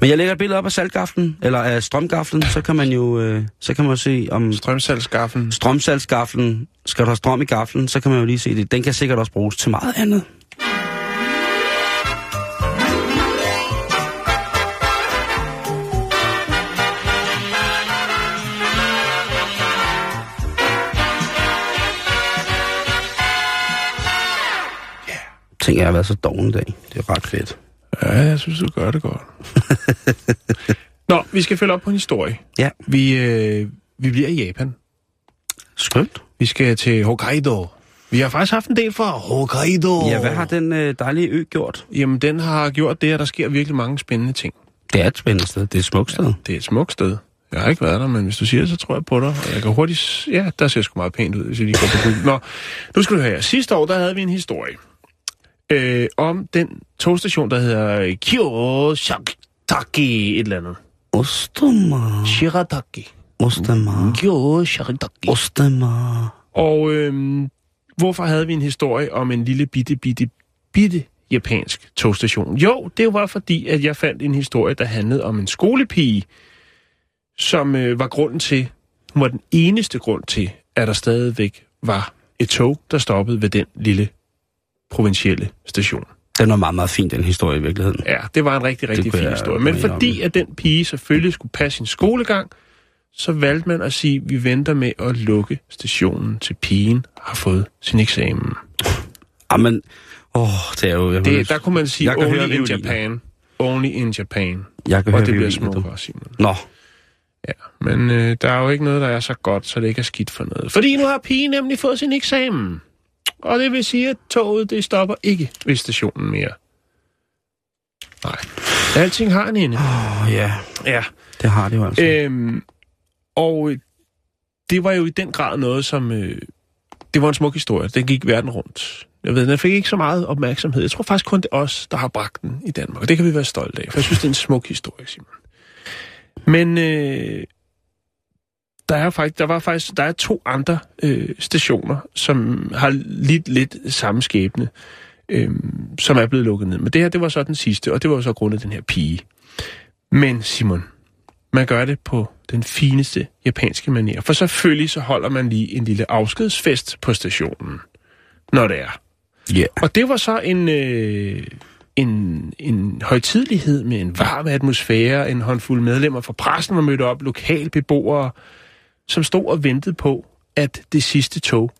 Men jeg lægger et billede op af saltgaflen, eller af strømgaflen, så kan man jo øh, så kan man jo se om Strømsalgsgaffen. strømsaltsgaflen, skal du have strøm i gaflen, så kan man jo lige se det. Den kan sikkert også bruges til meget andet. Tænk, jeg har været så doven i dag. Det er ret fedt. Ja, jeg synes, du gør det godt. [LAUGHS] Nå, vi skal følge op på en historie. Ja. Vi, øh, vi bliver i Japan. Skønt. Vi skal til Hokkaido. Vi har faktisk haft en del fra Hokkaido. Ja, hvad har den øh, dejlige ø gjort? Jamen, den har gjort det, at der sker virkelig mange spændende ting. Det er et spændende sted. Det er et smukt sted. Det er et smukt sted. Jeg har ikke været der, men hvis du siger det, så tror jeg på dig. Og jeg kan hurtigt... Ja, der ser sgu meget pænt ud, hvis jeg lige går på Google. Nå, nu skal du høre. Sidste år, der havde vi en historie øh, om den togstation, der hedder Kyoshitaki et eller andet. Ostema. Shirataki. Ostema. Kyoshitaki. Ostema. Og øhm, hvorfor havde vi en historie om en lille bitte, bitte, bitte japansk togstation? Jo, det var fordi, at jeg fandt en historie, der handlede om en skolepige, som øh, var grunden til, hun var den eneste grund til, at der stadigvæk var et tog, der stoppede ved den lille provincielle station. Den var meget, meget fin, den historie i virkeligheden. Ja, det var en rigtig, rigtig fin historie. Men fordi at den pige selvfølgelig skulle passe sin skolegang, så valgte man at sige, at vi venter med at lukke stationen til pigen har fået sin eksamen. Jamen, åh, det er jo... Jeg, Det, der kunne man sige, høre only in. Japan. Only in Japan. Jeg kan Og høre det bliver smukkere, Simon. Nå, Ja, men øh, der er jo ikke noget, der er så godt, så det ikke er skidt for noget. Fordi nu har pigen nemlig fået sin eksamen. Og det vil sige, at toget det stopper ikke ved stationen mere. Nej. Alting har en ende. åh ja, Ja. det har det jo altså. Øhm, og øh, det var jo i den grad noget, som... Øh, det var en smuk historie. Den gik verden rundt. Jeg ved, den fik ikke så meget opmærksomhed. Jeg tror faktisk kun det er os, der har bragt den i Danmark. Og det kan vi være stolte af, for jeg synes, det er en smuk historie, Simon. Men øh, der er faktisk, der var faktisk, der er to andre øh, stationer, som har lidt lidt samme skæbne, øh, som er blevet lukket ned. Men det her, det var så den sidste, og det var så grundet den her pige. Men Simon, man gør det på den fineste japanske manier. For selvfølgelig så holder man lige en lille afskedsfest på stationen, når det er. Ja. Og det var så en, øh, en, en højtidlighed med en varm atmosfære, en håndfuld medlemmer fra pressen var mødt op, lokalbeboere, som stod og ventede på, at det sidste tog,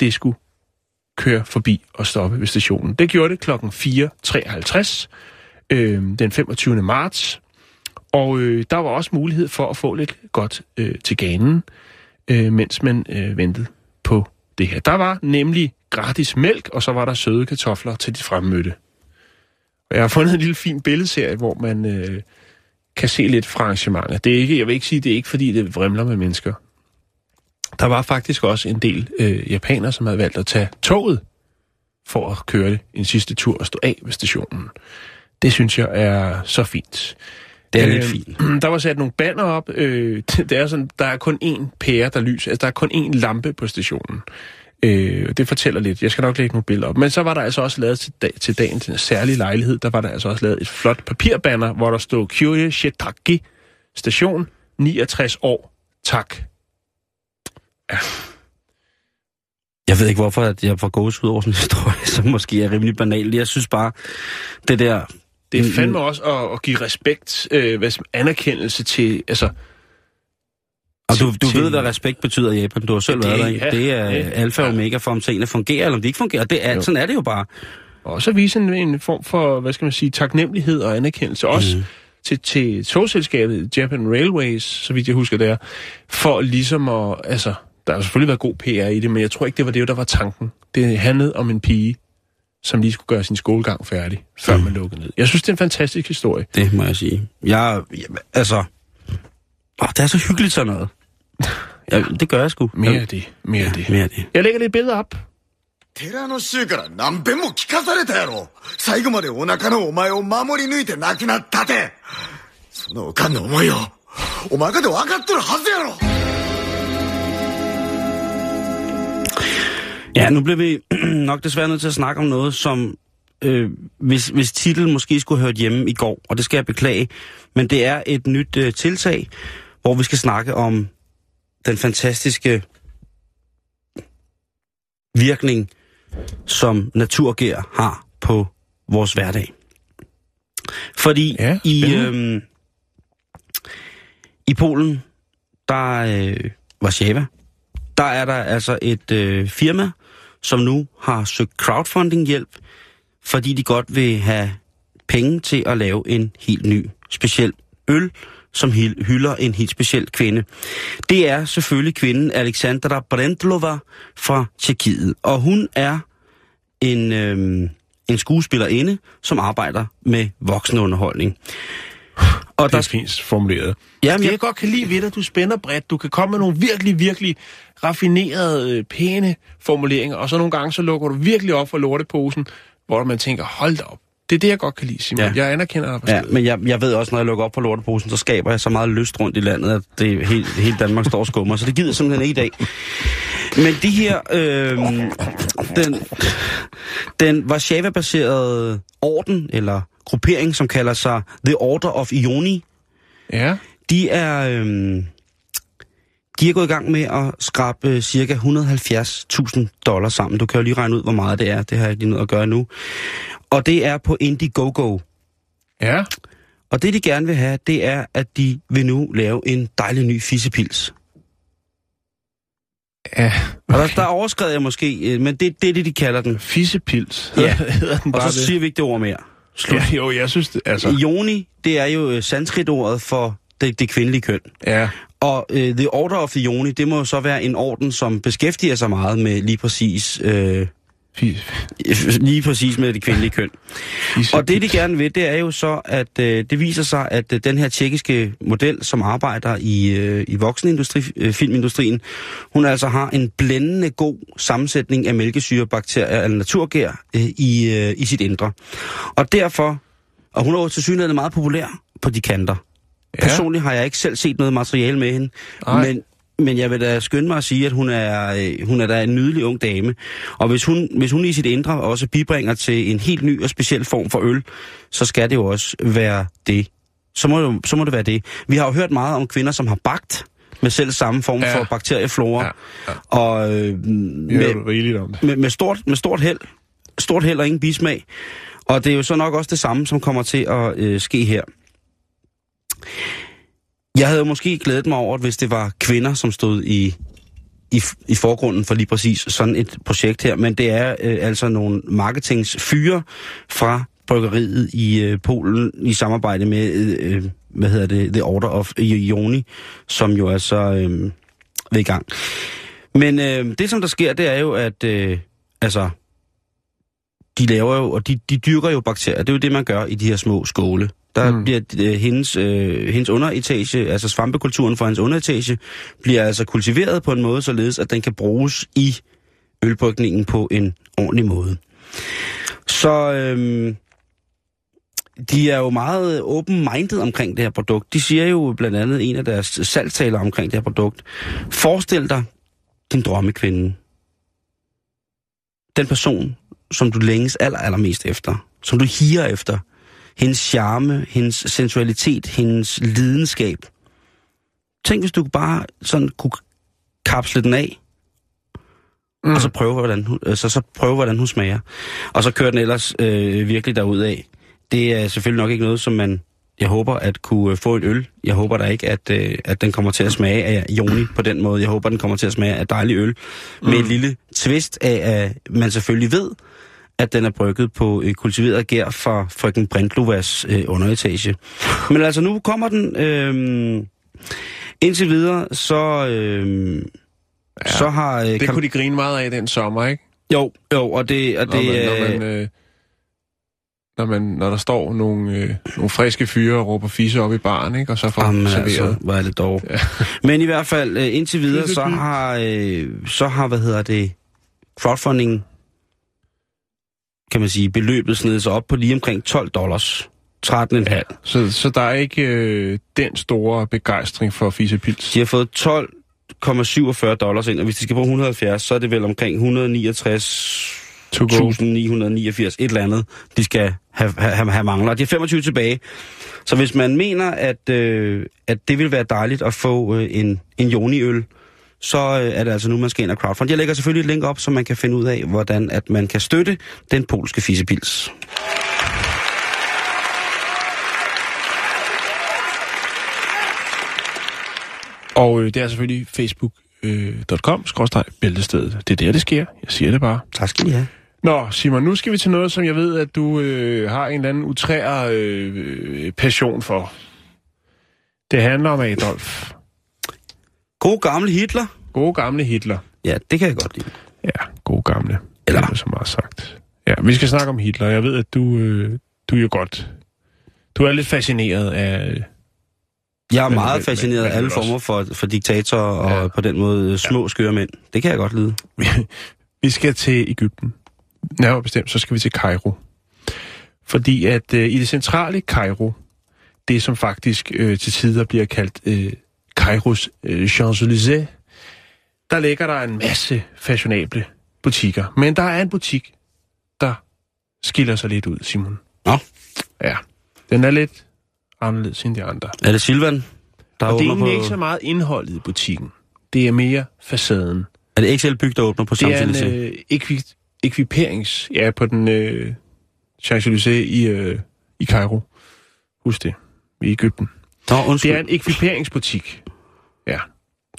det skulle køre forbi og stoppe ved stationen. Det gjorde det klokken 4.53 øh, den 25. marts, og øh, der var også mulighed for at få lidt godt øh, til ganen, øh, mens man øh, ventede på det her. Der var nemlig gratis mælk, og så var der søde kartofler til de fremmødte. Og jeg har fundet en lille fin billedserie, hvor man øh, kan se lidt fra arrangementet. Det er ikke, jeg vil ikke sige, det er ikke fordi, det vrimler med mennesker. Der var faktisk også en del øh, japanere, som havde valgt at tage toget for at køre det en sidste tur og stå af ved stationen. Det synes jeg er så fint. Det er lidt Øh, fint. [CLEARS THROAT] Der var sat nogle banner op. Øh, [LAUGHS] det er sådan, der er kun én pære, der lyser. Altså, der er kun én lampe på stationen. Øh, det fortæller lidt. Jeg skal nok lægge nogle billeder op. Men så var der altså også lavet til, dag, til dagen til en særlig lejlighed, der var der altså også lavet et flot papirbanner, hvor der stod Kyoye Shitaki station 69 år. Tak. Jeg ved ikke, hvorfor at jeg får gås ud over sådan en historie, [LAUGHS] som måske er rimelig banal. Jeg synes bare, det der... Det er Mm, fandme også at, at give respekt, øh, hvad, som- anerkendelse til, altså, Og du, du til- ved, hvad respekt betyder i Japan. Du har selv Det- været der. ja, Det er ja, alfa og ja. omega for, om tingene fungerer, eller om de ikke fungerer. Det er, Jo. sådan er det jo bare. også at vise en, en form for, hvad skal man sige, taknemmelighed og anerkendelse. Også Mhm. til, til togselskabet Japan Railways, så vidt jeg husker det er, for ligesom at, altså, der har selvfølgelig været god PR i det, men jeg tror ikke, det var det, der var tanken. Det handlede om en pige, som lige skulle gøre sin skolegang færdig, før Mhm. man lukkede ned. Jeg synes, det er en fantastisk historie. Det må jeg sige. Jeg, jeg altså... Åh, det er så hyggeligt sådan noget. [LAUGHS] Ja, det gør jeg sgu. Mere af det, mere af Ja, det. mere af det. Jeg lægger lidt billeder op. 寺の衆から何遍も聞かされたやろ最後までお腹のお前を守り抜いて亡くなったてそのおかんの思いをお前かで分かっとるはずやろ Ja, nu bliver vi [CLEARS THROAT] nok desværre nødt til at snakke om noget, som øh, hvis, hvis titlen måske skulle hørt hjemme i går, og det skal jeg beklage, men det er et nyt øh, tiltag, hvor vi skal snakke om den fantastiske virkning, som naturgær har på vores hverdag. Fordi Ja, i, øh, i Polen, der øh, Warszawa, der er der altså et øh, firma, som nu har søgt crowdfunding-hjælp fordi de godt vil have penge til at lave en helt ny, speciel øl, som hylder en helt speciel kvinde. Det er selvfølgelig kvinden Alexandra Brendlova fra Tjekkiet, og hun er en, øh, en skuespillerinde, som arbejder med voksenunderholdning. Og Det er fint formuleret. Jamen, det jeg- godt kan lide ved dig, du spænder bredt. Du kan komme med nogle virkelig, virkelig raffinerede, øh, pæne formuleringer, og så nogle gange, så lukker du virkelig op for lorteposen, hvor man tænker, hold da op. Det er det, jeg godt kan lide, Simon. Ja. Jeg anerkender dig på Ja, men jeg, jeg ved også, når jeg lukker op på lorteposen, så skaber jeg så meget lyst rundt i landet, at det hele, hele Danmark står og skummer. Så det gider jeg simpelthen ikke i dag. Men de her... Øh, den, den Warszawa-baserede orden, eller gruppering, som kalder sig The Order of Ioni, Ja. de er... Øh, de er gået i gang med at skrabe øh, cirka 170.000 dollars sammen. Du kan jo lige regne ud, hvor meget det er. Det har jeg lige noget at gøre nu. Og det er på Indiegogo. Ja. Og det, de gerne vil have, det er, at de vil nu lave en dejlig ny fissepils. Ja. Og der, der overskred jeg måske, øh, men det, det er det, de kalder den. Fissepils. Ja. [LAUGHS] hedder den Og bare så det? siger vi ikke det ord mere. Slut. Ja, jo, jeg synes, det, altså... Ioni, det er jo øh, sanskritordet for det, det kvindelige køn. Ja. Og øh, The Order of the Ioni, det må jo så være en orden, som beskæftiger sig meget med lige præcis, øh, lige præcis med det kvindelige køn. Og det, de gerne vil, det er jo så, at øh, det viser sig, at øh, den her tjekkiske model, som arbejder i, øh, i voksenindustri, øh, filmindustrien, hun altså har en blændende god sammensætning af mælkesyrebakterier eller naturgær øh, i, øh, i sit indre. Og derfor, og hun er jo til synligheden meget populær på de kanter. Ja. Personligt har jeg ikke selv set noget materiale med hende, Nej. men men jeg vil da skynde mig at sige, at hun er, øh, hun er da en nydelig ung dame. Og hvis hun, hvis hun i sit indre også bibringer til en helt ny og speciel form for øl, så skal det jo også være det. Så må, det, så må det være det. Vi har jo hørt meget om kvinder, som har bagt med selv samme form Ja. for bakterieflora. Ja, ja. Og øh, med, rigeligt om det. med, med, stort, med stort held. Stort held og ingen bismag. Og det er jo så nok også det samme, som kommer til at øh, ske her. Jeg havde måske glædet mig over, at hvis det var kvinder, som stod i, i, i forgrunden for lige præcis sådan et projekt her, men det er øh, altså nogle marketingsfyre fra bryggeriet i øh, Polen i samarbejde med, øh, øh hvad hedder det, The Order of Ioni, som jo altså øh, ved i gang. Men øh, det, som der sker, det er jo, at øh, altså, de laver jo, og de, de dyrker jo bakterier. Det er jo det, man gør i de her små skåle. Der mm. Bliver øh, hendes, øh, hendes underetage, altså svampekulturen for hendes underetage, bliver altså kultiveret på en måde, således at den kan bruges i ølbrygningen på en ordentlig måde. Så øh, de er jo meget open-minded omkring det her produkt. De siger jo blandt andet en af deres salgstaler omkring det her produkt. Forestil dig din drømmekvinde. Den person, som du længes aller, allermest efter. Som du higer efter. Hendes charme, hendes sensualitet, hendes lidenskab. Tænk, hvis du bare sådan kunne kapsle den af, mm. og så prøve, hvordan hun, øh, så, så prøve, hvordan hun smager. Og så kører den ellers øh, virkelig derud af. Det er selvfølgelig nok ikke noget, som man... Jeg håber at kunne øh, få et øl. Jeg håber da ikke, at, øh, at den kommer til at smage af Joni på den måde. Jeg håber, den kommer til at smage af dejlig øl. Mm. Med et lille twist af, at man selvfølgelig ved, at den er brygget på øh, kultiveret gær fra frøken Brindlovas øh, underetage. Men altså, nu kommer den... Øh, indtil videre, så... Øh, ja, så har... Øh, Det kan- kunne de grine meget af den sommer, ikke? Jo, jo, og det... Og Når, det man, når, man, øh, når, man, når der står nogle, øh, nogle friske fyre og råber fisse op i baren, ikke? Og så får Jamen, serveret. altså, hvor er det dog. Ja. [LAUGHS] Men i hvert fald, øh, indtil videre, så har, øh, så har, hvad hedder det, crowdfunding, kan man sige, beløbet snedet sig op på lige omkring 12 dollars. 13,5. Så, så der er ikke øh, den store begejstring for fissepils. De har fået 12,47 dollars ind, og hvis de skal bruge 170, så er det vel omkring 169 To go. 1989, et eller andet, de skal have, have, have mangler. De har 25 tilbage. Så hvis man mener, at, øh, at det vil være dejligt at få øh, en, en joni-øl, så øh, er det altså nu, man skal ind og crowdfund. Jeg lægger selvfølgelig et link op, så man kan finde ud af, hvordan at man kan støtte den polske fissepils. Og øh, det er selvfølgelig facebook.com, skråstreg, bæltestedet. Det er der, det sker. Jeg siger det bare. Tak skal I have. Nå, Simon, nu skal vi til noget, som jeg ved, at du øh, har en eller anden utrær øh, passion for. Det handler om Adolf. God gamle Hitler. Gode gamle Hitler. Ja, det kan jeg godt lide. Ja, gode gamle. Eller- Det er så meget sagt. Ja, vi skal snakke om Hitler. Jeg ved, at du, øh, du er jo godt... Du er lidt fascineret af... Jeg er meget fascineret af alle former for, for diktatorer og Ja. på den måde øh, små skøre mænd. Det kan jeg godt lide. Vi skal til Ægypten. Nærmere bestemt, så skal vi til Kairo. Fordi at øh, i det centrale Kairo, det som faktisk øh, til tider bliver kaldt øh, Kairos øh, Champs-Élysées, der ligger der en masse fashionable butikker. Men der er en butik, der skiller sig lidt ud, Simon. Nå. Ja, den er lidt anderledes end de andre. Er det Silvan, der Og det er egentlig ikke så på... meget indholdet i butikken. Det er mere facaden. Er det XL Byg, der åbner på Det er en samtidig? øh, ekvi, ekviperings... Ja, på den øh, Champs-Élysées i, øh, i Cairo. Husk det. I Ægypten. Nå, undskyld. Det er en ekviperingsbutik. Ja.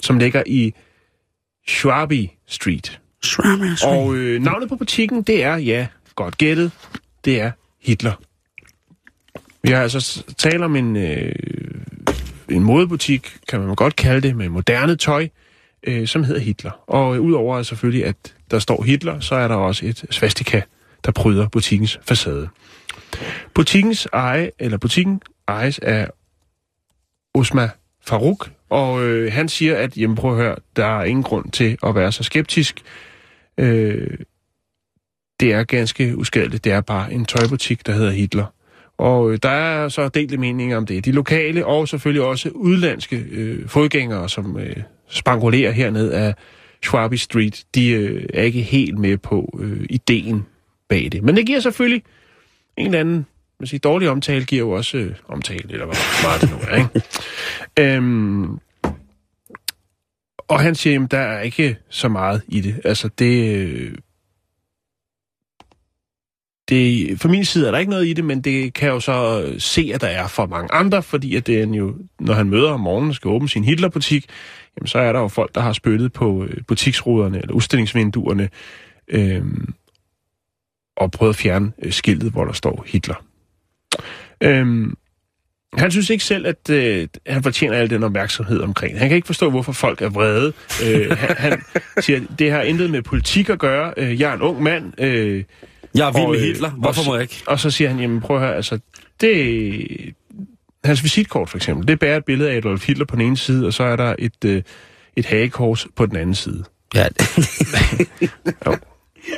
Som ligger i Schwabi Street. Og øh, navnet på butikken, det er, ja, godt gættet, det er Hitler. Vi har altså talt om en, øh, en modebutik, kan man godt kalde det, med moderne tøj, øh, som hedder Hitler. Og øh, udover selvfølgelig, at der står Hitler, så er der også et svastika, der pryder butikkens facade. Butikkens eje, eller butikken ejes af Osma Farouk, og øh, han siger, at jamen, prøv at høre, der er ingen grund til at være så skeptisk. Øh, det er ganske uskadeligt. Det er bare en tøjbutik, der hedder Hitler. Og øh, der er så delte meninger om det. De lokale og selvfølgelig også udlandske øh, fodgængere, som øh, spangulerer herned af Schwabi Street, de øh, er ikke helt med på øh, ideen bag det. Men det giver selvfølgelig en eller anden man siger, dårlig omtale giver jo også øh, omtale, eller hvad meget det nu er, ikke? [LAUGHS] øhm, og han siger, at der er ikke så meget i det. Altså, det... Øh, det, fra min side er der ikke noget i det, men det kan jeg jo så øh, se, at der er for mange andre, fordi at det er jo, når han møder om morgenen og skal åbne sin Hitlerbutik, jamen så er der jo folk, der har spyttet på øh, butiksruderne eller udstillingsvinduerne øh, og prøvet at fjerne skiltet, hvor der står Hitler. Øh, han synes ikke selv, at øh, han fortjener al den opmærksomhed omkring. det. Han kan ikke forstå, hvorfor folk er vrede. Øh, han, han siger, det har intet med politik at gøre. Øh, jeg er en ung mand. Øh, Jeg er vild og, med øh, Hitler. Hvorfor må jeg ikke? og så siger han, jamen prøv at høre, altså, det... Hans visitkort for eksempel, det bærer et billede af Adolf Hitler på den ene side, og så er der et, øh, et hagekors på den anden side. Ja, [LAUGHS]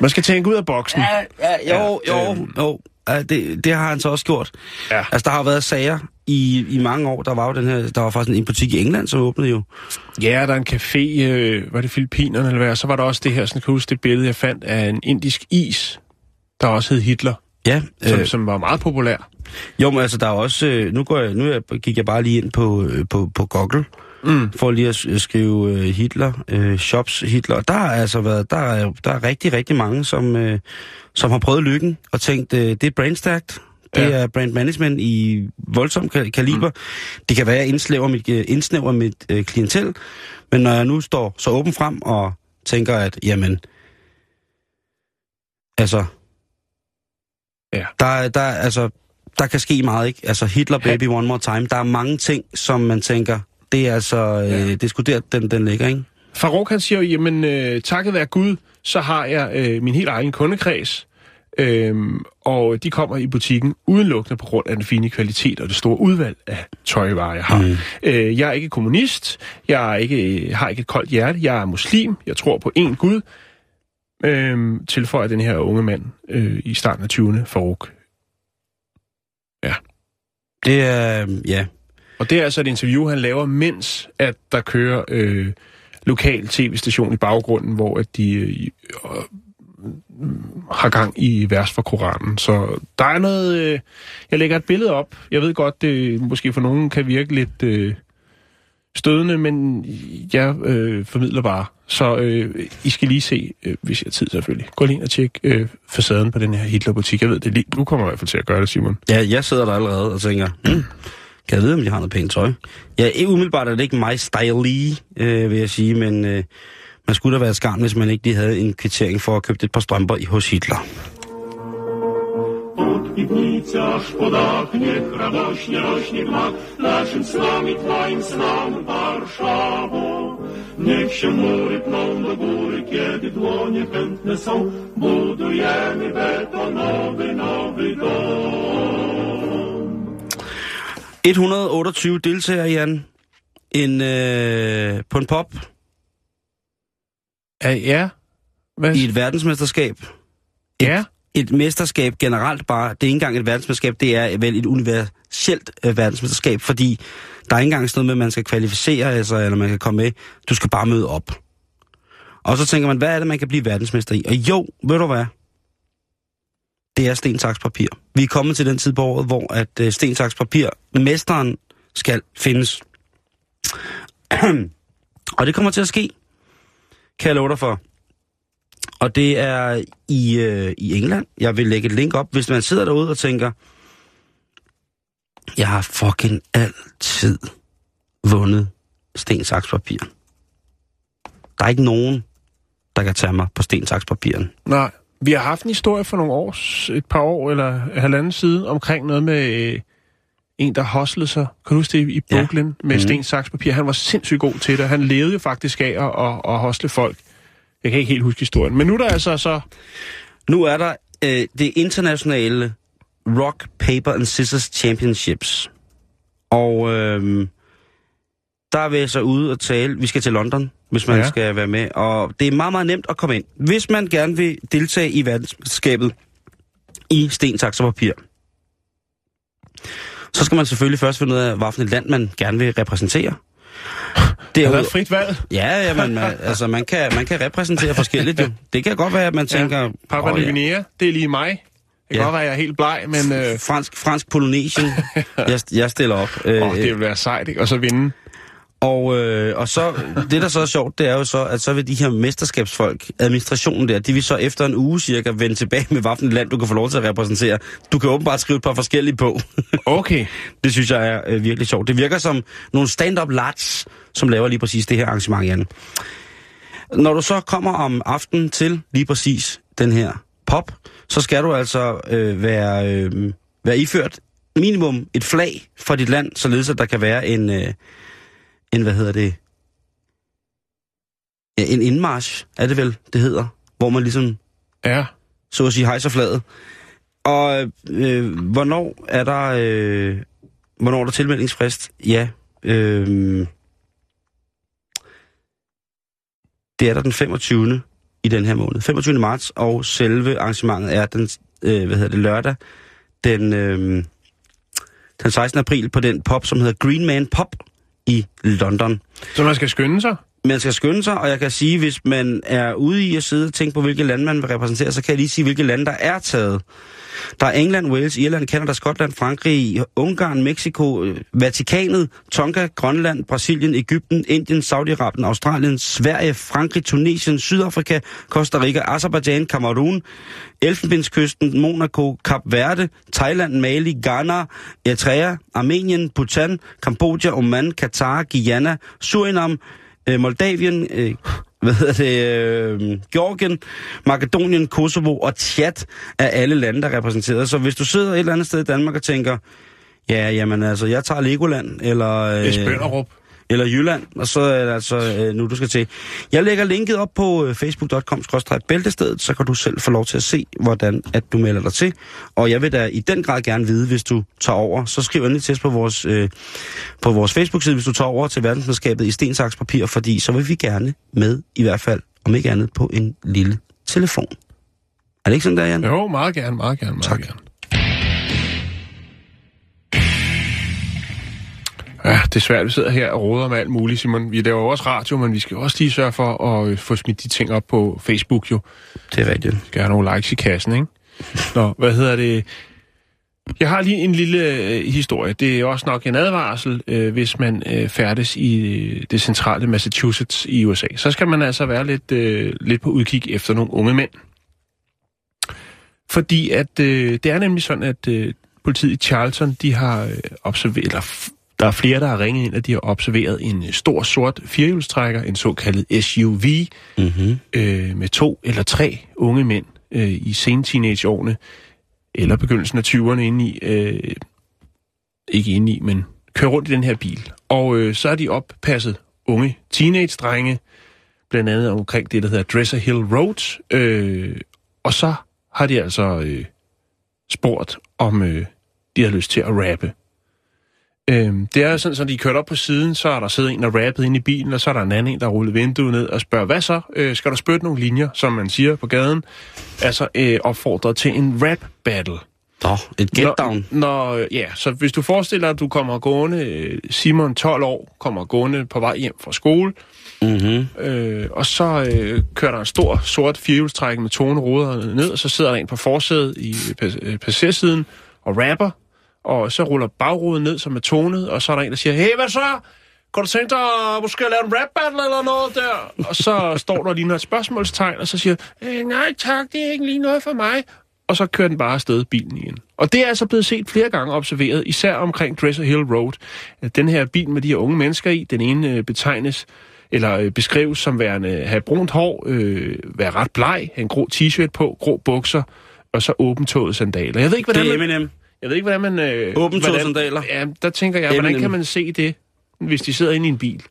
Man skal tænke ud af boksen. ja, ja jo, Ja, jo, øhm. jo. Det, det har han så også gjort. Ja. Altså, der har været sager i, i mange år. Der var jo den her, der var faktisk en butik i England, som åbnede jo. Ja, der er en café, øh, var det Filippinerne eller hvad, så var der også det her, sådan kan huske det billede, jeg fandt af en indisk is, der også hed Hitler, Ja, som, øh, som var meget populær. jo, men altså, der er også, øh, nu, går jeg, nu gik jeg bare lige ind på, øh, på, på Google, Mm. for lige at skrive øh, Hitler, øh, shops Hitler. Der har altså været, der er, der er rigtig, rigtig mange, som, øh, som har prøvet lykken og tænkt, øh, det er brandstærkt. Det Ja. er brand management i voldsom ka- kaliber. Mm. Det kan være, at jeg indsnæver mit, øh, indsnæver mit øh, klientel, men når jeg nu står så åben frem og tænker, at jamen, altså, Ja. der, er- der, er- altså, der kan ske meget, ikke? Altså, Hitler baby one more time. Der er mange ting, som man tænker, det er altså, øh, Ja. det er sgu der, den, den ligger, ikke? Farouk han siger jo, jamen øh, takket være Gud, så har jeg øh, min helt egen kundekreds, Øhm, og de kommer i butikken udelukkende på grund af den fine kvalitet og det store udvalg af tøjvarer, jeg har. Mm. Øh, jeg er ikke kommunist, jeg er ikke, har ikke et koldt hjerte, jeg er muslim, jeg tror på én Gud, øhm, tilføjer den her unge mand øh, i starten af 20'erne, Farouk. Det er, øh, ja. Og det er altså et interview, han laver, mens at der kører øh, lokal tv-station i baggrunden, hvor at de øh, øh, har gang i vers fra Koranen. Så der er noget... Øh, jeg lægger et billede op. Jeg ved godt, det måske for nogen kan virke lidt øh, stødende, men jeg øh, formidler bare. Så øh, I skal lige se, øh, hvis jeg har tid selvfølgelig. Gå lige ind og tjek øh, facaden på den her Hitler-butik. Jeg ved det lige. Nu kommer i hvert fald til at gøre det, Simon. ja, jeg sidder der allerede og tænker, [CLEARS THROAT] hmm, kan jeg vide, om de har noget pænt tøj? Ja, umiddelbart er det ikke mig style øh, vil jeg sige, men, øh, Man skulle da være et skarn, hvis man ikke lige havde en kvittering for at købe et par strømper i hos Hitler. Pod piwnicy aż po dach, niech radośnie rośnie gmach naszym snom i Niech się mury pną do góry, kiedy dłonie są, budujemy betonowy nowy dom. 128 deltagere, Jan. En, øh, på en pop Ja, ja. Hvad? i et verdensmesterskab. Et, Ja. et mesterskab generelt bare, det er ikke engang et verdensmesterskab, det er vel et universelt øh, verdensmesterskab, fordi der er ikke engang sådan noget med, at man skal kvalificere altså, eller man kan komme med. Du skal bare møde op. Og så tænker man, hvad er det, man kan blive verdensmester i? Og jo, ved du hvad? Det er stensakspapir. Vi er kommet til den tid på året, hvor at øh, stensakspapir, mesteren skal findes. [CLEARS THROAT] og det kommer til at ske, kan jeg love dig for. Og det er i, øh, i England. Jeg vil lægge et link op, hvis man sidder derude og tænker, jeg har fucking altid vundet stensakspapir. Der er ikke nogen, der kan tage mig på stensakspapiren. Nej. Vi har haft en historie for nogle år, et par år eller halvanden side, omkring noget med øh, en, der hoslede sig. Kan du huske det i Ja. Brooklyn med Mhm. sten, saks, papir? Han var sindssygt god til det. Han levede jo faktisk af at, at, at hosle folk. Jeg kan ikke helt huske historien. Men nu er der altså så... Nu er der øh, det internationale Rock, Paper and Scissors Championships. Og øh, der er vi så ude og tale. Vi skal til London, hvis man Ja. ja. skal være med. Og det er meget, meget nemt at komme ind. Hvis man gerne vil deltage i verdensmesterskabet i sten, saks og papir, så skal man selvfølgelig først finde ud af, hvilket land man gerne vil repræsentere. Det [LAUGHS] er et frit valg. Ja, ja man, man, [LAUGHS] altså man kan, man kan repræsentere forskelligt jo. Det kan godt være, at man tænker... Papua "Åh, Ny ja, Guinea, det er lige mig. Det kan Ja. godt være, at jeg er helt bleg, men øh, Fransk, fransk Polynesien. [LAUGHS] jeg, jeg stiller op. Øh, åh, det vil være sejt, ikke? Og så vinde. Og, øh, og så, det der så er sjovt, det er jo så, at så vil de her mesterskabsfolk, administrationen der, de vil så efter en uge cirka vende tilbage med, hvilken land du kan få lov til at repræsentere. Du kan åbenbart skrive et par forskellige på. Okay. [LAUGHS] det synes jeg er øh, virkelig sjovt. Det virker som nogle stand-up lads, som laver lige præcis det her arrangement, Jan. Når du så kommer om aftenen til lige præcis den her pop, så skal du altså øh, være, øh, være iført minimum et flag for dit land, således at der kan være en, øh, en hvad hedder det, ja, en indmarsch, er det vel, det hedder, hvor man ligesom, Ja. så at sige, hejser flaget. Og øh, hvornår er der, øh, hvornår er der tilmeldingsfrist? Ja, øh, det er der den 25. i den her måned. 25. marts, og selve arrangementet er den, øh, hvad hedder det, lørdag, den, øh, den 16. april på den pop, som hedder Green Man Pop i London. Så man skal skynde sig? Man skal skynde sig, og jeg kan sige, hvis man er ude i at sidde og tænke på, hvilke lande man vil repræsentere, så kan jeg lige sige, hvilke lande der er taget. Der er England, Wales, Irland, Canada, Skotland, Frankrig, Ungarn, Mexico, øh, Vatikanet, Tonga, Grønland, Brasilien, Ægypten, Indien, Saudi-Arabien, Australien, Sverige, Frankrig, Tunesien, Sydafrika, Costa Rica, Azerbaijan, Kamerun, Elfenbenskysten, Monaco, Kap Verde, Thailand, Mali, Ghana, Eritrea, Armenien, Bhutan, Kambodja, Oman, Katar, Guyana, Surinam, øh, Moldavien, øh, hvad hedder det, øh, Georgien, Makedonien, Kosovo og Tjat er alle lande, der er repræsenteret. Så hvis du sidder et eller andet sted i Danmark og tænker, ja, jamen altså, jeg tager Legoland, eller... Øh, Esbønderup eller Jylland, og så er det altså øh, nu, du skal til. Jeg lægger linket op på øh, facebook.com bæltestedet, så kan du selv få lov til at se, hvordan at du melder dig til. Og jeg vil da i den grad gerne vide, hvis du tager over, så skriv endelig til os på vores, øh, på vores Facebook-side, hvis du tager over til verdensmesterskabet i sten, saks, papir, fordi så vil vi gerne med, i hvert fald, om ikke andet, på en lille telefon. Er det ikke sådan der, Jan? Jo, meget gerne, meget gerne, meget Tak. gerne. Ja, det er svært, vi sidder her og råder med alt muligt, Simon. Vi laver også radio, men vi skal også lige sørge for at øh, få smidt de ting op på Facebook, jo. Det er rigtigt. Vi skal have nogle likes i kassen, ikke? Nå, hvad hedder det? Jeg har lige en lille øh, historie. Det er også nok en advarsel, øh, hvis man øh, færdes i øh, det centrale Massachusetts i USA. Så skal man altså være lidt, øh, lidt på udkig efter nogle unge mænd. Fordi at øh, det er nemlig sådan, at øh, politiet i Charlton, de har øh, observeret, eller der er flere, der har ringet ind, at de har observeret en øh, stor sort firehjulstrækker, en såkaldet SUV, Mm-hmm. øh, med to eller tre unge mænd øh, i sen teenageårene, eller begyndelsen af 20'erne inde i, øh, ikke inde i, men kører rundt i den her bil. Og øh, så er de oppasset unge teenage-drenge, blandt andet omkring det, der hedder Dresser Hill Road, øh, og så har de altså øh, spurgt, om øh, de har lyst til at rappe. Øhm, det er sådan, at de er kørt op på siden, så er der siddet en og rappet ind i bilen, og så er der en anden en, der rullet vinduet ned og spørger, hvad så? Øh, skal der spytte nogle linjer, som man siger på gaden? Altså øh, opfordret til en rap battle. Nå, et get down. Når, når, ja, så hvis du forestiller dig, at du kommer gående, øh, Simon 12 år, kommer gående på vej hjem fra skole, Mm-hmm. øh, og så øh, kører der en stor sort firehjulstræk med tone ruder ned, og så sidder der en på forsædet i øh, passagersiden og rapper, og så ruller bagruden ned, som er tonet, og så er der en, der siger, hey, hvad så? Kan du tænke dig at måske lave en rap battle eller noget der? Og så står der lige noget spørgsmålstegn, og så siger, øh, nej tak, det er ikke lige noget for mig. Og så kører den bare afsted bilen igen. Og det er altså blevet set flere gange observeret, især omkring Dresser Hill Road. At den her bil med de her unge mennesker i, den ene øh, betegnes eller øh, beskrives som værende have brunt hår, øh, være ret bleg, have en grå t-shirt på, grå bukser, og så åbentåede sandaler. Jeg ved ikke, hvordan Det er man... Jeg ved ikke, hvordan man... Øh, hvordan- sandaler? Ja, der tænker jeg, hvordan kan man se det, hvis de sidder inde i en bil?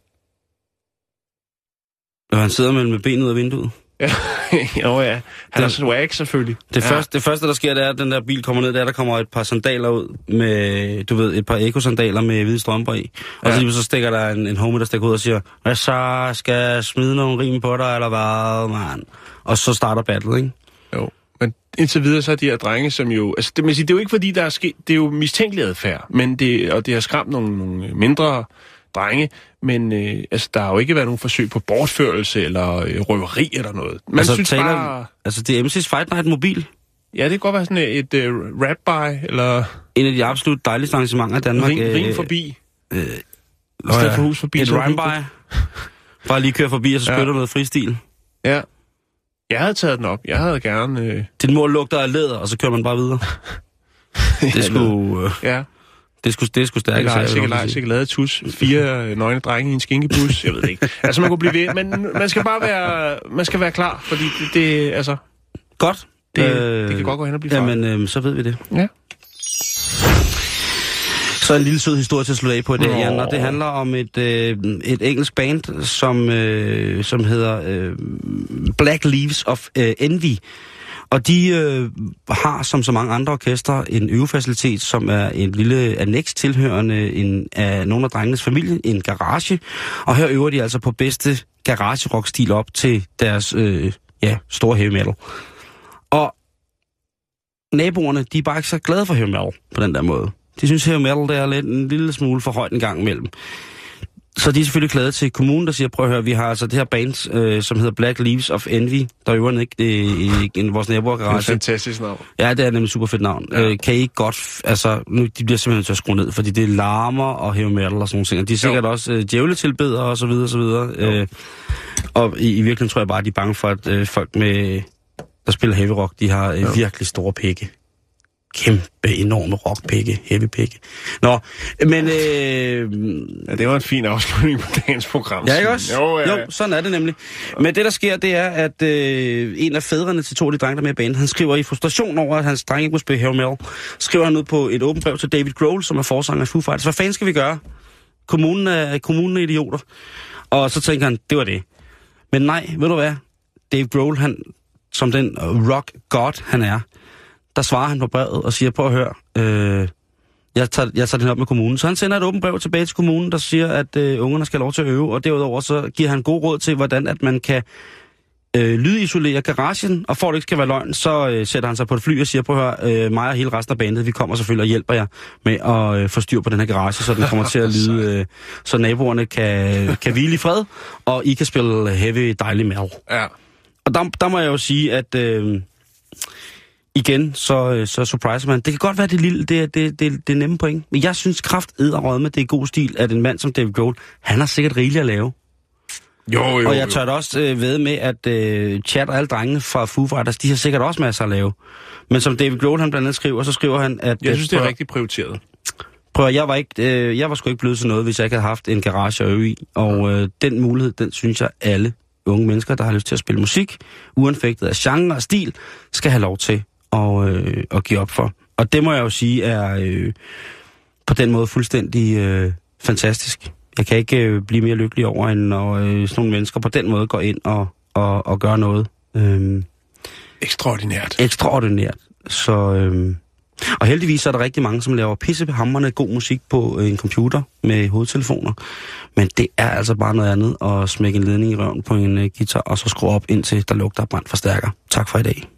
Og han sidder med, med benet ud af vinduet. Ja, [LAUGHS] jo ja. Han er Det- swag selvfølgelig. Det, ja. første, det første, der sker, det er, at den der bil kommer ned, der, der kommer et par sandaler ud med, du ved, et par ekosandaler med hvide strømper i. Og Ja. så, så stikker der en, en homie, der stikker ud og siger, hvad så, skal jeg smide nogle rim på dig, eller hvad, mand? Og så starter battle, ikke? Jo. Indtil videre så er de her drenge, som jo... Altså, det, man siger, det er jo ikke fordi, der er sket... Det er jo mistænkelig adfærd, men det, og det har skræmt nogle, nogle mindre drenge, men øh, altså, der har jo ikke været nogen forsøg på bortførelse eller øh, røveri eller noget. Man altså, synes taler, bare... altså, det er MC's Fight Night mobil. Ja, det kan godt være sådan et øh, rap by, eller En af de absolut dejligste arrangementer i Danmark. ring, øh, ring forbi. Øh, I stedet for hus forbi. Et rhyme by. Bare lige køre forbi, og så Ja. spytter ja. noget fristil. Ja. Jeg havde taget den op. Jeg havde gerne... Øh, Din mor lugter af læder, og så kører man bare videre. [LAUGHS] Det sgu, øh, ja. det sgu, det. Eller sikkert lege, sikkert lavet tus. Fire [LAUGHS] øh, nøgne drenge i en skinkebus. Jeg ved det ikke. Altså, man kunne blive ved, men man skal bare være, man skal være klar, fordi det, det altså, Godt. det, øh, det kan godt gå hen og blive farligt. Jamen, øh, så ved vi det. Ja. Så en lille sød historie til at slutte af på dag, Nå. Jan, og det handler om et, øh, et engelsk band, som, øh, som hedder øh, Black Leaves of øh, Envy. Og de øh, har, som så mange andre orkestre, en øvefacilitet, som er en lille annex tilhørende en, af nogle af drengenes familie, en garage. Og her øver de altså på bedste garage-rock-stil op til deres øh, ja, store heavy metal. Og naboerne, de er bare ikke så glade for heavy metal på den der måde. De synes, heavy metal det er lidt, en lille smule for højt en gang imellem. Så de er selvfølgelig glade til kommunen, der siger, prøv at høre, vi har altså det her band, øh, som hedder Black Leaves of Envy, der øver ikke i, i, i vores Det er fantastisk navn. Ja, det er nemlig super fedt navn. Ja. Øh, kan I ikke godt, altså, nu, de bliver simpelthen til at skrue ned, fordi det er larmer og heavy metal og sådan nogle ting. Og de er sikkert Jo. også øh, djævletilbedere og så videre og så videre. Øh, og i, i virkeligheden tror jeg bare, at de er bange for, at øh, folk med, der spiller heavy rock, de har øh, virkelig store pikke. Kæmpe, enorme rockpikke, heavy pikke. Nå, men... Øh, Ja, det var en fin afslutning på dagens program. Ja, ikke også? Jo, ja. jo, sådan er det nemlig. Men det, der sker, det er, at øh, en af fædrene til to af de drenge, der er med i banen, han skriver i frustration over, at hans dreng ikke må spille heavy metal, skriver han ud på et åbent brev til David Grohl, som er forsanger af Foo Fighters. Hvad fanden skal vi gøre? Kommunen er, kommunen er idioter. Og så tænker han, det var det. Men nej, ved du hvad? Dave Grohl, han, som den rock god han er, der svarer han på brevet og siger, prøv at høre, øh, jeg tager, jeg tager den op med kommunen. Så han sender et åbent brev tilbage til kommunen, der siger, at øh, ungerne skal have lov til at øve, og derudover så giver han god råd til, hvordan at man kan øh, lydisolere garagen, og for at det ikke skal være løgn, så øh, sætter han sig på et fly og siger, prøv at høre, øh, mig og hele resten af bandet, vi kommer selvfølgelig og hjælper jer med at øh, få styr på den her garage, så den kommer til at [LAUGHS] lyde, øh, så naboerne kan, kan hvile i fred, og I kan spille heavy, dejlig metal. ja. Og der, der må jeg jo sige, at øh, igen, så, øh, så surpriser man. Det kan godt være, det lille, det, er- det, det, det er nemme point. Men jeg synes kraft og med det er god stil, at en mand som David Grohl, han har sikkert rigeligt at lave. Jo, jo, og jeg tør da også øh, ved med, at øh, Chad og alle drengene fra Foo Fighters, de har sikkert også masser at lave. Men som David Grohl, han blandt andet skriver, så skriver han, at... Jeg synes, det er prøv- rigtig prioriteret. Prøv jeg var, ikke, øh, jeg var sgu ikke blevet til noget, hvis jeg ikke havde haft en garage at øve i. Og øh, den mulighed, den synes jeg, alle unge mennesker, der har lyst til at spille musik, uanfægtet af genre og stil, skal have lov til at, øh, at give op for. Og det må jeg jo sige er øh, på den måde fuldstændig øh, fantastisk. Jeg kan ikke øh, blive mere lykkelig over, end når øh, sådan nogle mennesker på den måde går ind og, og, og gør noget øh, Ekstraordinært. ekstraordinært. Så, øh, og heldigvis er der rigtig mange, som laver pissehammerende god musik på øh, en computer med hovedtelefoner. Men det er altså bare noget andet at smække en ledning i røven på en øh, guitar, og så skrue op indtil der lugter brændt forstærker. Tak for i dag.